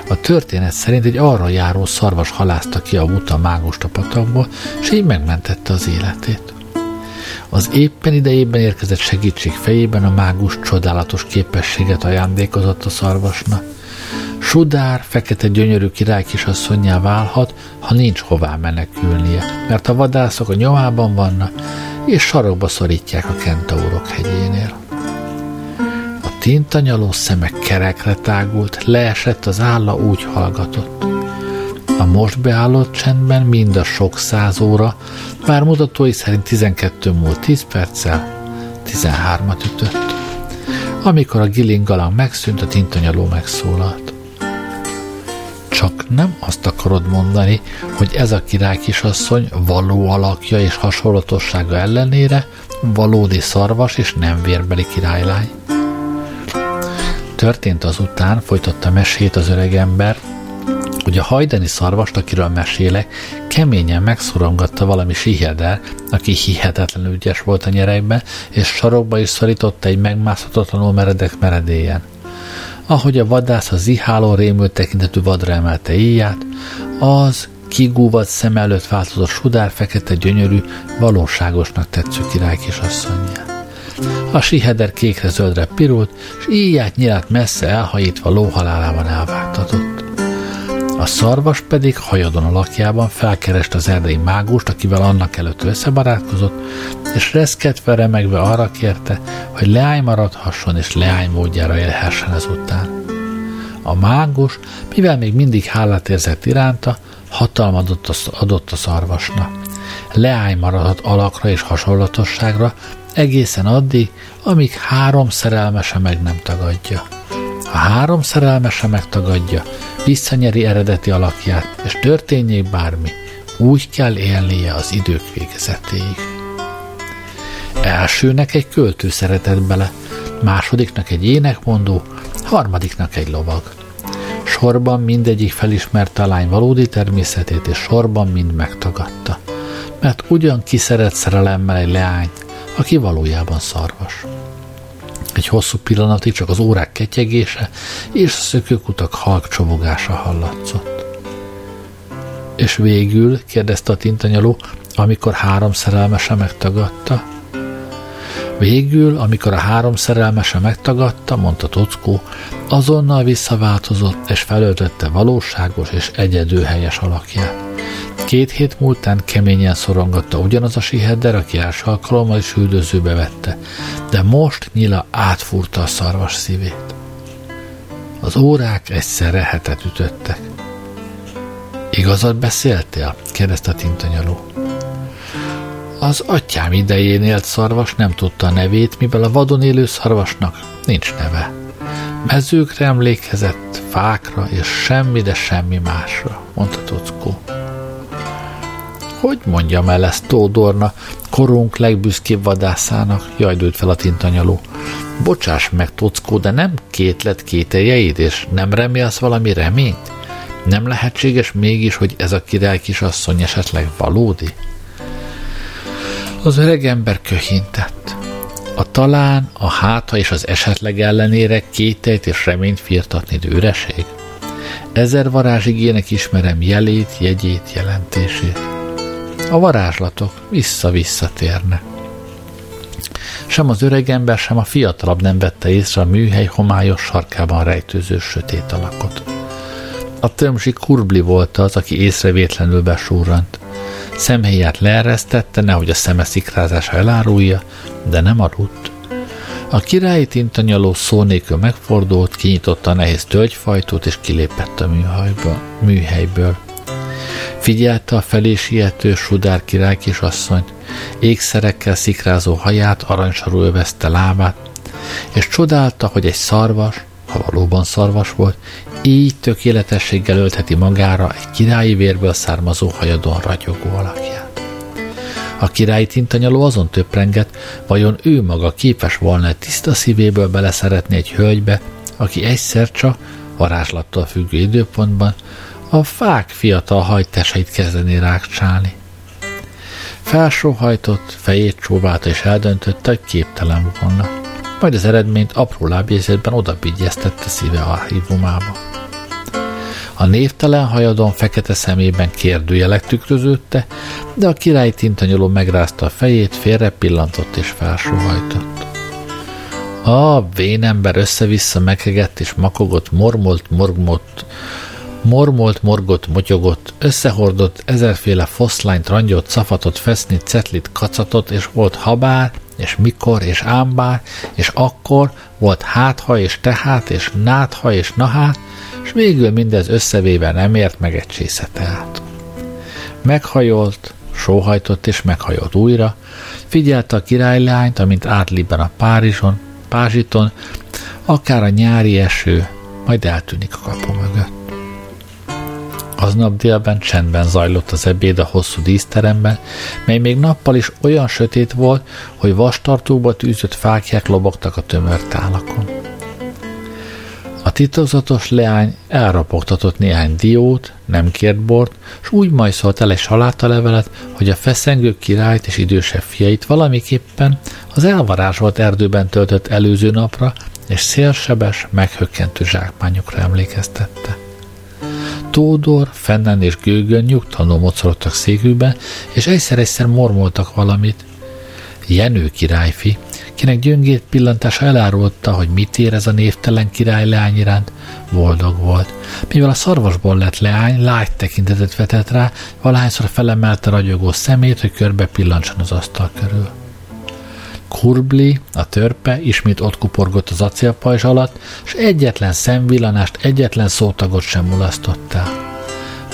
A történet szerint egy arra járó szarvas halázta ki a buta mágust a patakból, és így megmentette az életét. Az éppen idejében érkezett segítség fejében a mágus csodálatos képességet ajándékozott a szarvasnak. Sudár, fekete gyönyörű király kisasszonyjá válhat, ha nincs hová menekülnie, mert a vadászok a nyomában vannak, és sarokba szorítják a kentaurok hegyénél tintanyaló szeme kerekre tágult, leesett az álla, úgy hallgatott. A most beállott csendben mind a sok száz óra, már mutatói szerint 12 múlt 10 perccel, 13-at ütött. Amikor a gilingalang megszűnt, a tintanyaló megszólalt. Csak nem azt akarod mondani, hogy ez a király kisasszony való alakja és hasonlatossága ellenére valódi szarvas és nem vérbeli királylány. Történt azután, folytatta mesét az öreg ember, hogy a hajdani szarvast, akiről mesélek, keményen megszorongatta valami siheder, aki hihetetlenül ügyes volt a nyerekben, és sarokba is szorította egy megmászhatatlanul meredek meredélyen. Ahogy a vadász a ziháló rémült tekintetű vadra emelte íját, az kigúvat szem előtt változott sudár fekete gyönyörű, valóságosnak tetsző király kisasszonyját. A siheder kékre-zöldre pirult, és íját nyilát messze elhajítva lóhalálában elvágtatott. A szarvas pedig hajadon alakjában felkerest az erdei mágust, akivel annak előtt összebarátkozott, és reszketve remegve arra kérte, hogy leány maradhasson és leány módjára élhessen ezután. A mágus, mivel még mindig hálát érzett iránta, hatalmat adott a szarvasnak. Leány maradhat alakra és hasonlatosságra, egészen addig, amíg három szerelmese meg nem tagadja. Ha három szerelmese megtagadja, visszanyeri eredeti alakját, és történjék bármi, úgy kell élnie az idők végezetéig. Elsőnek egy költő szeretett bele, másodiknak egy énekmondó, harmadiknak egy lovag. Sorban mindegyik felismerte a lány valódi természetét, és sorban mind megtagadta. Mert ugyan kiszeret szerelemmel egy leányt, aki valójában szarvas. Egy hosszú pillanatig csak az órák ketyegése és a szökőkutak halk csobogása hallatszott. És végül, kérdezte a tintanyaló, amikor három szerelmese megtagadta. Végül, amikor a három szerelmese megtagadta, mondta Tockó, azonnal visszaváltozott és felöltötte valóságos és egyedül helyes alakját. Két hét múltán keményen szorongatta ugyanaz a siheder, aki első alkalommal is üldözőbe vette, de most nyila átfúrta a szarvas szívét. Az órák egyszerre hetet ütöttek. Igazat beszéltél? kérdezte a tintanyaló. Az atyám idején élt szarvas nem tudta a nevét, mivel a vadon élő szarvasnak nincs neve. Mezőkre emlékezett, fákra és semmi, de semmi másra, mondta Tockó. Hogy mondjam el ezt Tódorna, korunk legbüszkébb vadászának, jajdult fel a tintanyaló. Bocsáss meg, Tockó, de nem kétlet kételjeid, és nem remélsz valami reményt? Nem lehetséges mégis, hogy ez a király kisasszony esetleg valódi? Az öreg ember köhintett. A talán, a háta és az esetleg ellenére kételyt és reményt firtatni őreség? Ezer varázsigének ismerem jelét, jegyét, jelentését. A varázslatok vissza-vissza térnek. Sem az öreg ember, sem a fiatalabb nem vette észre a műhely homályos sarkában rejtőző sötét alakot. A tömzsi kurbli volt az, aki észrevétlenül besúrant. Szemhéját leeresztette, nehogy a szeme szikrázása elárulja, de nem aludt. A királyi tintanyaló szó megfordult, kinyitotta a nehéz tölgyfajtót, és kilépett a műhelyből. Figyelte a felé siető Sudár király kisasszonyt, ékszerekkel szikrázó haját, aranysarú övezte lábát, és csodálta, hogy egy szarvas, ha valóban szarvas volt, így tökéletességgel öltheti magára egy királyi vérből származó hajadon ragyogó alakját. A királyi tintanyaló azon töprenget, vajon ő maga képes volna tiszta szívéből beleszeretni egy hölgybe, aki egyszer csak, varázslattól függő időpontban, a fák fiatal hajtásait kezdené rákcsálni. Felsóhajtott, fejét csóválta és eldöntötte, hogy képtelen volna. Majd az eredményt apró lábjegyzetben odabigyeztette szíve archívumába. A névtelen hajadon fekete szemében kérdőjelek tükröződte, de a király tintanyoló megrázta a fejét, félre pillantott és felsóhajtott. A vénember össze-vissza meghegett és makogott, mormolt, morgott, mormolt, morgott, motyogott, összehordott ezerféle foszlányt, rangyot, szafatot, fesznit, cetlit, kacatot, és volt habár, és mikor, és ámbár, és akkor, volt hátha, és tehát, és nátha, és nahát, és végül mindez összevéve nem ért meg egy át. Meghajolt, sóhajtott és meghajolt újra, figyelte a királylányt, amint átlibben a Párizson, Pázsiton, akár a nyári eső, majd eltűnik a kapu mögött. Aznap délben csendben zajlott az ebéd a hosszú díszteremben, mely még nappal is olyan sötét volt, hogy vastartóba tűzött fákják lobogtak a tömör tálakon. A titokzatos leány elrapogtatott néhány diót, nem kért bort, s úgy majszolt el egy salátalevelet, hogy a feszengő királyt és idősebb fiait valamiképpen az elvarázsolt erdőben töltött előző napra és szélsebes, meghökkentő zsákmányokra emlékeztette. Tódor, Fennen és Gőgön nyugtalanul mocorogtak székükben, és egyszer-egyszer mormoltak valamit. Jenő királyfi, kinek gyöngét pillantása elárulta, hogy mit ér ez a névtelen király leány iránt, boldog volt. Mivel a szarvasból lett leány, lágy tekintetet vetett rá, valahányszor felemelte ragyogó szemét, hogy körbe pillantson az asztal körül. Kurbli, a törpe, ismét ott kuporgott az acélpajzs alatt, és egyetlen szemvillanást, egyetlen szótagot sem mulasztott el.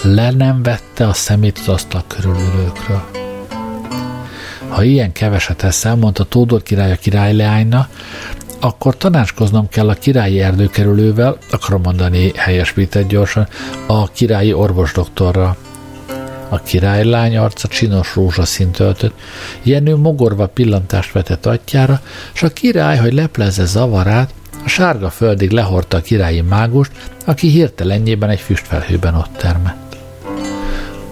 Le nem vette a szemét az asztal körülülőkről. Ha ilyen keveset eszel, mondta Tódor király a királyleányna, akkor tanácskoznom kell a királyi erdőkerülővel, akarom mondani helyesbített gyorsan, a királyi orvosdoktorral. A királylány arca csinos rózsaszínt öltött, Jenő mogorva pillantást vetett atyára, és a király, hogy leplezze zavarát, a sárga földig lehordta a királyi mágust, aki hirtelenjében egy füstfelhőben ott termett.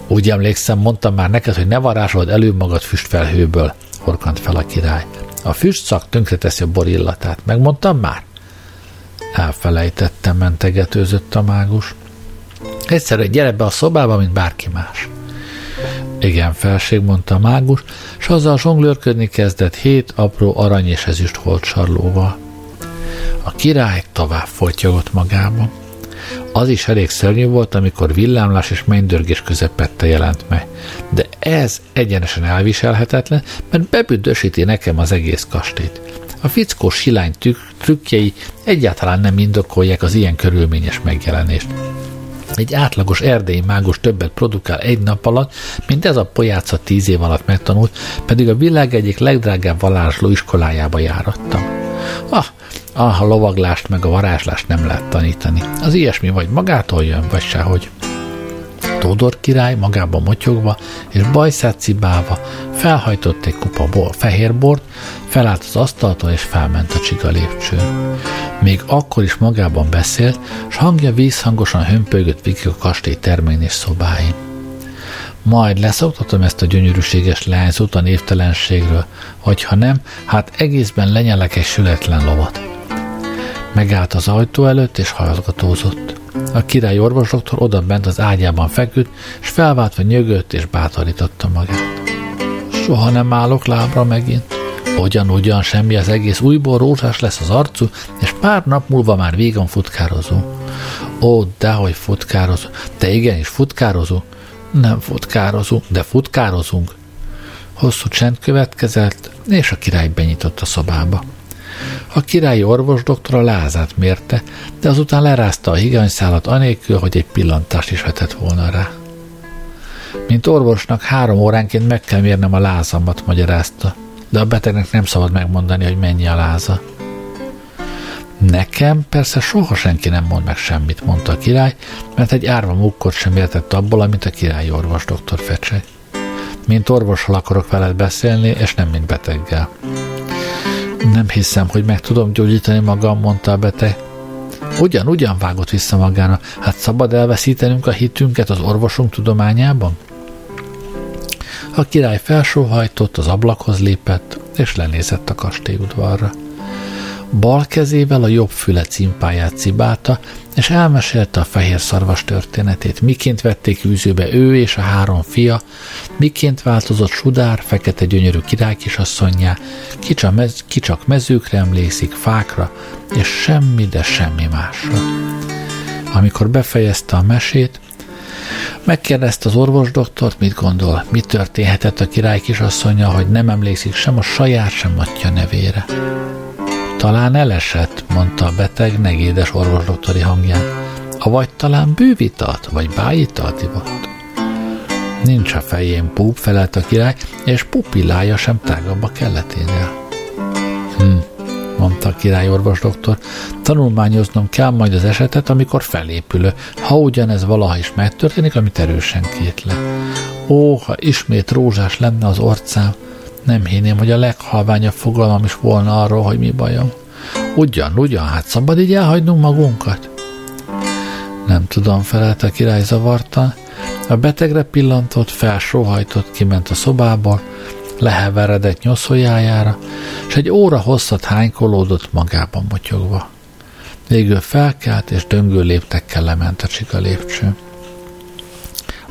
Úgy emlékszem, mondtam már neked, hogy ne varázsold elő magad füstfelhőből, horkant fel a király. A füstszak tönkreteszi a bor illatát. Megmondtam már? Elfelejtettem, mentegetőzött a mágus. Egyszerre gyere be a szobába, mint bárki más. Igen, felség, mondta a mágus, és azzal zsonglőrködni kezdett hét apró arany és ezüst holtsarlóval. A király tovább folytyogott magába. Az is elég szörnyű volt, amikor villámlás és mennydörgés közepette jelent meg. De ez egyenesen elviselhetetlen, mert bebüdösíti nekem az egész kastélyt. A fickó silány trükkjei egyáltalán nem indokolják az ilyen körülményes megjelenést. Egy átlagos erdélyi mágus többet produkál egy nap alatt, mint ez a pojáca tíz év alatt megtanult, pedig a világ egyik legdrágább varázsló iskolájába járattam. Ah, ah, a lovaglást meg a varázslást nem lehet tanítani. Az ilyesmi vagy magától jön, vagy sehogy. Tódor király magában motyogva és bajszát cibálva felhajtott egy kupa bor, fehér bort, felállt az asztaltól és felment a csiga lépcsőn. Még akkor is magában beszélt, s hangja vízhangosan hömpölygött végig a kastély terményes szobáin. Majd leszoktatom ezt a gyönyörűséges leányzót a névtelenségről, vagy ha nem, hát egészben lenyelek egy sületlen lovat. Megállt az ajtó előtt, és hallgatózott. A király orvosdoktor oda bent az ágyában feküdt, és felváltva nyögött és bátorította magát. Soha nem állok lábra megint. Ugyan-ugyan semmi, az egész újból rózsás lesz az arcú, és pár nap múlva már végon futkározó. Ó, dehogy futkározó. De igenis futkározó. Nem futkározó, de futkározunk. Hosszú csend következett, és a király benyitott a szobába. A királyi orvos doktora lázát mérte, de azután lerázta a higanyszálat anélkül, hogy egy pillantást is vetett volna rá. Mint orvosnak három óránként meg kell mérnem a lázamat, magyarázta, de a betegnek nem szabad megmondani, hogy mennyi a láza. Nekem persze soha senki nem mond meg semmit, mondta a király, mert egy árva mukkot sem értett abból, amit a királyi orvos doktor fecseg. Mint orvossal akarok veled beszélni, és nem mint beteggel. Nem hiszem, hogy meg tudom gyógyítani magam, mondta a beteg. Ugyan, ugyan vágott vissza magára. Hát szabad elveszítenünk a hitünket az orvosunk tudományában? A király felsóhajtott, az ablakhoz lépett, és lenézett a kastélyudvarra. Bal kezével a jobb füle cimpáját cibálta, és elmesélte a fehér szarvas történetét, miként vették űzőbe ő és a három fia, miként változott Sudár, fekete gyönyörű király kisasszonyjá, ki csak, mez, ki csak mezőkre emlékszik, fákra, és semmi, de semmi másra. Amikor befejezte a mesét, Megkérdezte az orvosdoktort, mit gondol, mi történhetett a király kisasszonya, hogy nem emlékszik sem a saját, sem atya nevére. Talán elesett, mondta a beteg negédes orvosdoktori hangján. Avagy talán bővitalt, vagy bájitalt ivott. Nincs a fején púp, felelt a király, és pupillája sem tágabb a kelleténél. Hm, mondta a király orvosdoktor, tanulmányoznom kell majd az esetet, amikor felépülő, ha ugyanez valaha is megtörténik, amit erősen kétle. Ó, ha ismét rózsás lenne az orcám, nem hinném, hogy a leghalványabb fogalmam is volna arról, hogy mi bajom. Ugyan, ugyan, hát szabad így elhagynunk magunkat? Nem tudom, felelt a király zavartan. A betegre pillantott, felsóhajtott, kiment a szobából, leheveredett nyoszójájára, és egy óra hosszat hánykolódott magában motyogva. Végül felkelt, és döngő léptekkel lement a csika lépcsőn.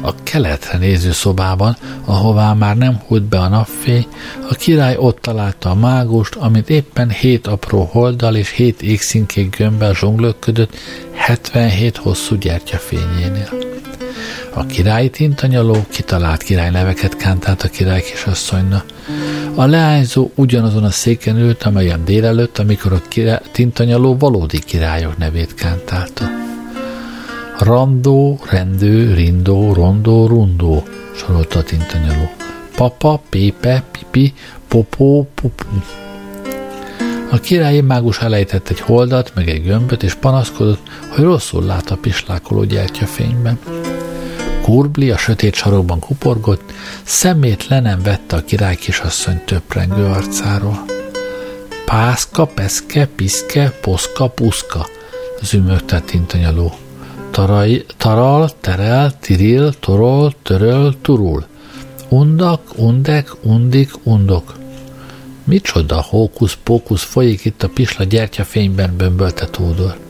A keletre néző szobában, ahová már nem húlt be a napfény, a király ott találta a mágust, amit éppen hét apró holdal és hét égszínkék gömbbel zsonglőködött 77 hosszú gyertyafényénél. A királyi tintanyaló kitalált királyneveket kántált a király kisasszonyna. A leányzó ugyanazon a széken ült, amelyen délelőtt, amikor a király, tintanyaló valódi királyok nevét kántálta. Randó, rendő, rindó, rondó, rundó, sorolta a tintanyaló. Papa, pépe, pipi, popó, pupu. A királyi mágus elejtett egy holdat, meg egy gömböt, és panaszkodott, hogy rosszul lát a pislákoló gyertyafényben. Kurbli a sötét sarokban kuporgott, szemét le nem vette a király kisasszony töprengő arcáról. Pászka, peszke, piszke, poszka, puszka, zümögte tintanyaló tarai, taral, terel, tiril, torol, töröl, turul. Undak, undek, undik, undok. Micsoda hókusz-pókusz folyik itt a pisla gyertyafényben, bömbölte Tódor.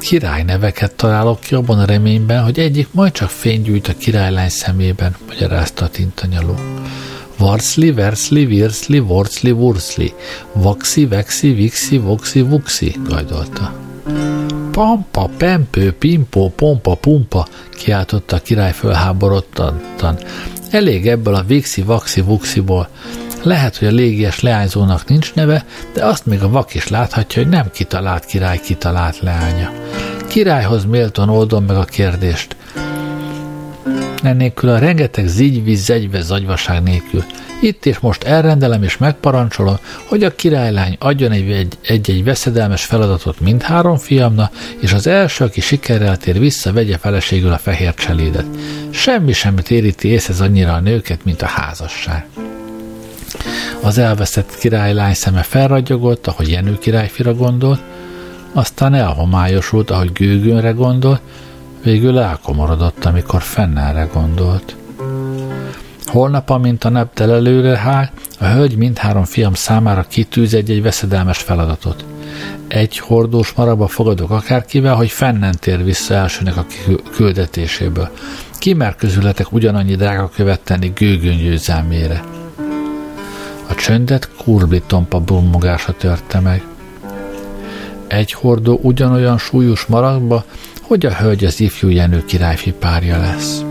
Király neveket találok ki abban a reményben, hogy egyik majd csak fénygyújt a királylány szemében, magyarázta a tintanyaló. Varszli, verszli, virszli, vorszli, vurszli, vaxi, vexi, vixi, voxi, vuxi, gajdolta. Pampa, pempő, pimpó, pompa, pumpa, kiáltotta a király fölháborodtan. Elég ebből a vixi, vaxi, vuxiból. Lehet, hogy a légies leányzónak nincs neve, de azt még a vak is láthatja, hogy nem kitalált király kitalált leánya. Királyhoz méltón oldom meg a kérdést. Ennélkül a rengeteg zigyvíz, zegyve, zagyvaság nélkül. Itt és most elrendelem és megparancsolom, hogy a királylány adjon egy-egy veszedelmes feladatot mindhárom fiamna, és az első, aki sikerrel tér vissza, vegye feleségül a fehér cselédet. Semmi sem téríti észhez annyira a nőket, mint a házasság. Az elveszett királylány szeme felragyogott, ahogy Jenő királyfira gondolt, aztán elhomályosult, ahogy gőgönre gondolt, végül elkomorodott, amikor fennelre gondolt. Holnap, amint a nap telelőre hág, a hölgy mindhárom fiam számára kitűz egy-egy veszedelmes feladatot. Egy hordós maraba fogadok akárkivel, hogy fennen tér vissza elsőnek a küldetéséből. Ki mer közületek ugyanannyi drága követ tenni gőgön győzelmére? A csöndet kurbli tompa brummogása törte meg. Egy hordó ugyanolyan súlyos maragba, hogy a hölgy az ifjú Jenő királyfi párja lesz.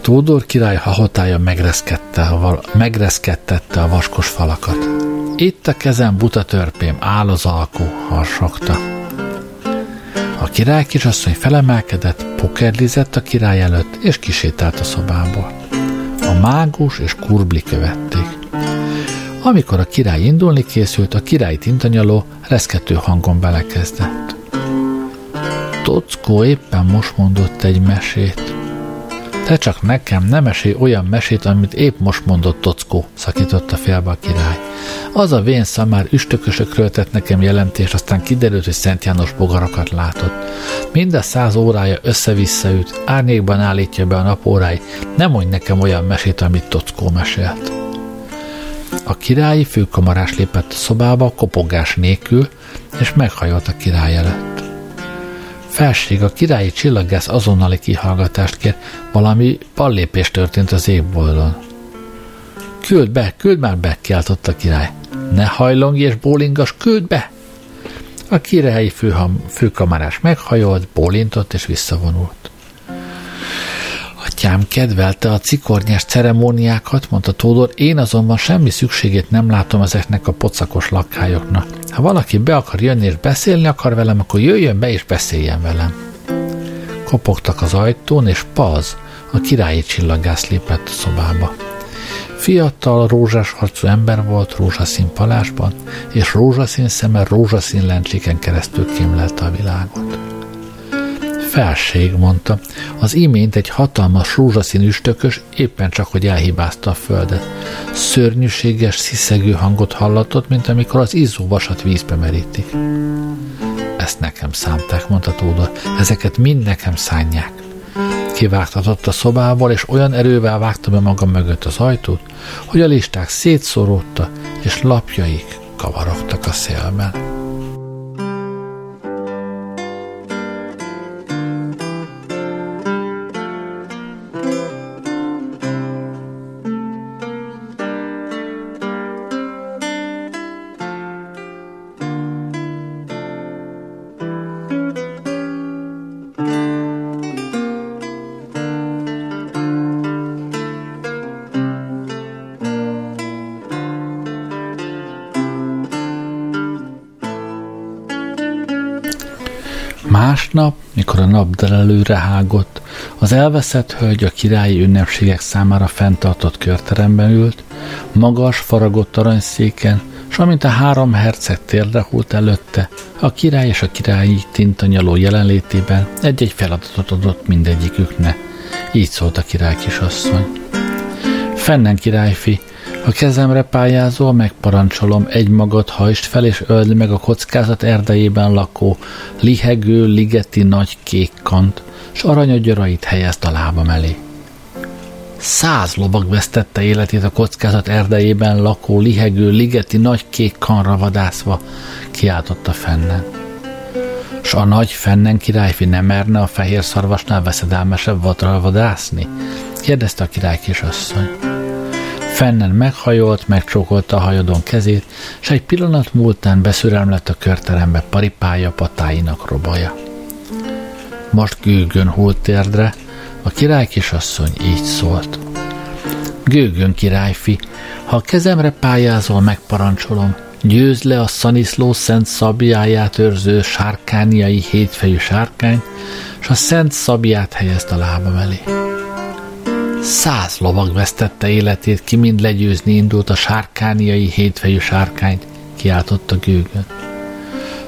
Tódor király hahatája megreszkedte a, megreszkedtette a vaskos falakat. Itt a kezem buta törpém, áll az alkú, harsogta. A király kisasszony felemelkedett, pokerlizett a király előtt, és kisétált a szobából. A mágus és kurbli követték. Amikor a király indulni készült, a király tintanyaló reszkető hangon belekezdett. Tockó éppen most mondott egy mesét. Te csak nekem nem mesélj olyan mesét, amit épp most mondott Tockó, szakította félbe a király. Az a vén szamár üstökösökről tett nekem jelentést, aztán kiderült, hogy Szent János bogarakat látott. Mind a száz órája össze-vissza üt, árnyékban állítja be a napóráit, nem mondj nekem olyan mesét, amit Tockó mesélt. A királyi főkamarás lépett a szobába kopogás nélkül, és meghajolt a király előtt. Felség, a királyi csillaggász azonnali kihallgatást kér, valami pallépés történt az égboldon. Küld be, küld már be, kiáltott a király. Ne hajlongj és bólingas, küld be! A királyi főham, főkamarás meghajolt, bólintott és visszavonult. Atyám kedvelte a cikornyás ceremóniákat, mondta Tódor, én azonban semmi szükségét nem látom ezeknek a pocakos lakkályoknak. Ha valaki be akar jönni és beszélni akar velem, akkor jöjjön be és beszéljen velem. Kopogtak az ajtón, és Paz, a királyi csillaggász lépett a szobába. Fiatal, rózsás arcú ember volt rózsaszín palásban, és rózsaszín szeme rózsaszín lencséken keresztül kémlelte a világot. Felség, mondta. Az imént egy hatalmas rózsaszín üstökös éppen csak, hogy elhibázta a földet. Szörnyűséges, sziszegő hangot hallatott, mint amikor az izzó vasat vízbe merítik. Ezt nekem szánták, mondta Tóda. Ezeket mind nekem szánják. Kivágtatott a szobából, és olyan erővel vágta be maga mögött az ajtót, hogy a listák szétszoródta, és lapjaik kavarogtak a szélben. Mikor a nap delelőre hágott, az elveszett hölgy a királyi ünnepségek számára fenntartott körteremben ült, magas, faragott aranyszéken, s amint a három herceg térre hult előtte, a király és a királyi tintanyaló jelenlétében egy-egy feladatot adott mindegyiküknek. Így szólt a király kisasszony. Fennen királyfi, a kezemre pályázol, megparancsolom, egy magad hajst fel, és öld meg a kockázat erdejében lakó, lihegő, ligeti nagy kék kant, s aranyagyarait helyezt a lábam elé. Száz lovag vesztette életét a kockázat erdejében lakó, lihegő, ligeti nagy kék kanra vadászva, kiáltotta fennen. S a nagy fennen királyfi nem merne a fehér szarvasnál veszedelmesebb vadra vadászni? kérdezte a király kisasszony. Fennen meghajolt, megcsókolta a hajadon kezét, s egy pillanat múltán beszürelmlett a körterembe paripája patáinak robaja. Most gőgön hult térdre, a király kisasszony így szólt. Gőgön királyfi, ha a kezemre pályázol, megparancsolom, győzd le a Szaniszló szent szabjáját őrző sárkániai hétfejű sárkány, s a szent szabját helyezd a lábam elé. Száz lovag vesztette életét, ki mind legyőzni indult a sárkániai hétfejű sárkányt, kiáltotta gőgön.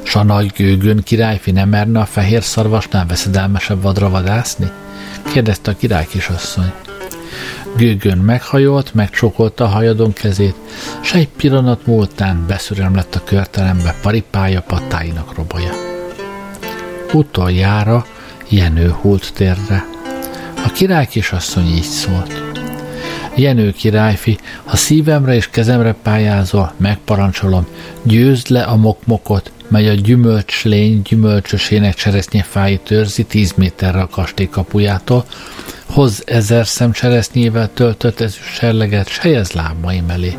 S a nagy gőgön királyfi nem merne a fehér szarvasnál veszedelmesebb vadra vadászni? kérdezte a király kisasszony. Gőgön meghajolt, megcsókolta a hajadon kezét, s egy pillanat múltán beszürem lett a körterembe paripája patáinak robolya. Utoljára Jenő hult térre. A király kisasszony így szólt. Jenő királyfi, ha szívemre és kezemre pályázol, megparancsolom, győzd le a mokmokot, mely a gyümölcslény gyümölcsösének cseresznyefái törzi tíz méterre a kastély kapujától, hoz ezer szem cseresznyével töltött ezüst serleget, s helyez lábaim elé.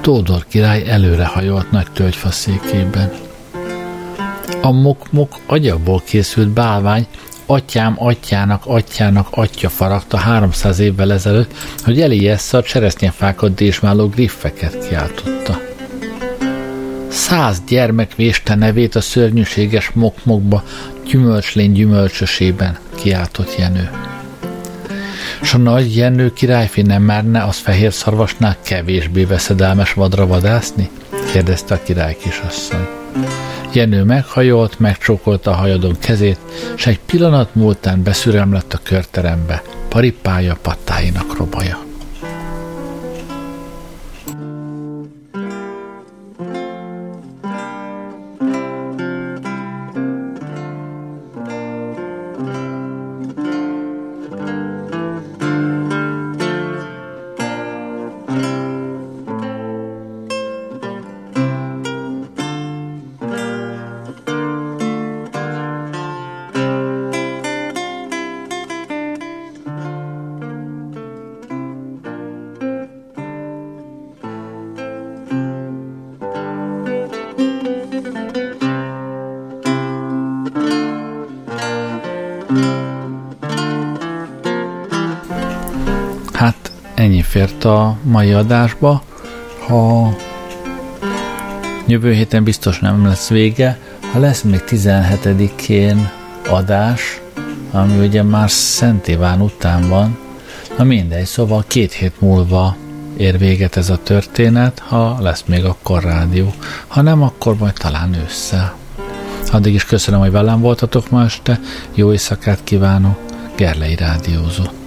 Tódor király előrehajolt nagy tölgyfa székében. A mokmok agyagból készült bálvány, atyám atyának atyának atya faragta 300 évvel ezelőtt, hogy eléjessze a cseresznyefákat désmáló griffeket kiáltotta. Száz gyermek véste nevét a szörnyűséges mokmokba, gyümölcslény gyümölcsösében, kiáltott Jenő. S a nagy Jenő királyfi nem merne az fehér szarvasnál kevésbé veszedelmes vadra vadászni? kérdezte a király kisasszony. Jenő meghajolt, megcsókolta a hajadon kezét, s egy pillanat múltán beszürem lett a körterembe, paripája pattáinak robaja. Fért a mai adásba. Ha jövő héten biztos nem lesz vége, ha lesz még 17-én adás, ami ugye már Szent Iván után van, na mindegy, szóval két hét múlva ér véget ez a történet, ha lesz még akkor rádió. Ha nem, akkor majd talán ősszel. Addig is köszönöm, hogy velem voltatok ma este, jó éjszakát kívánok, Gerlei Rádiózott.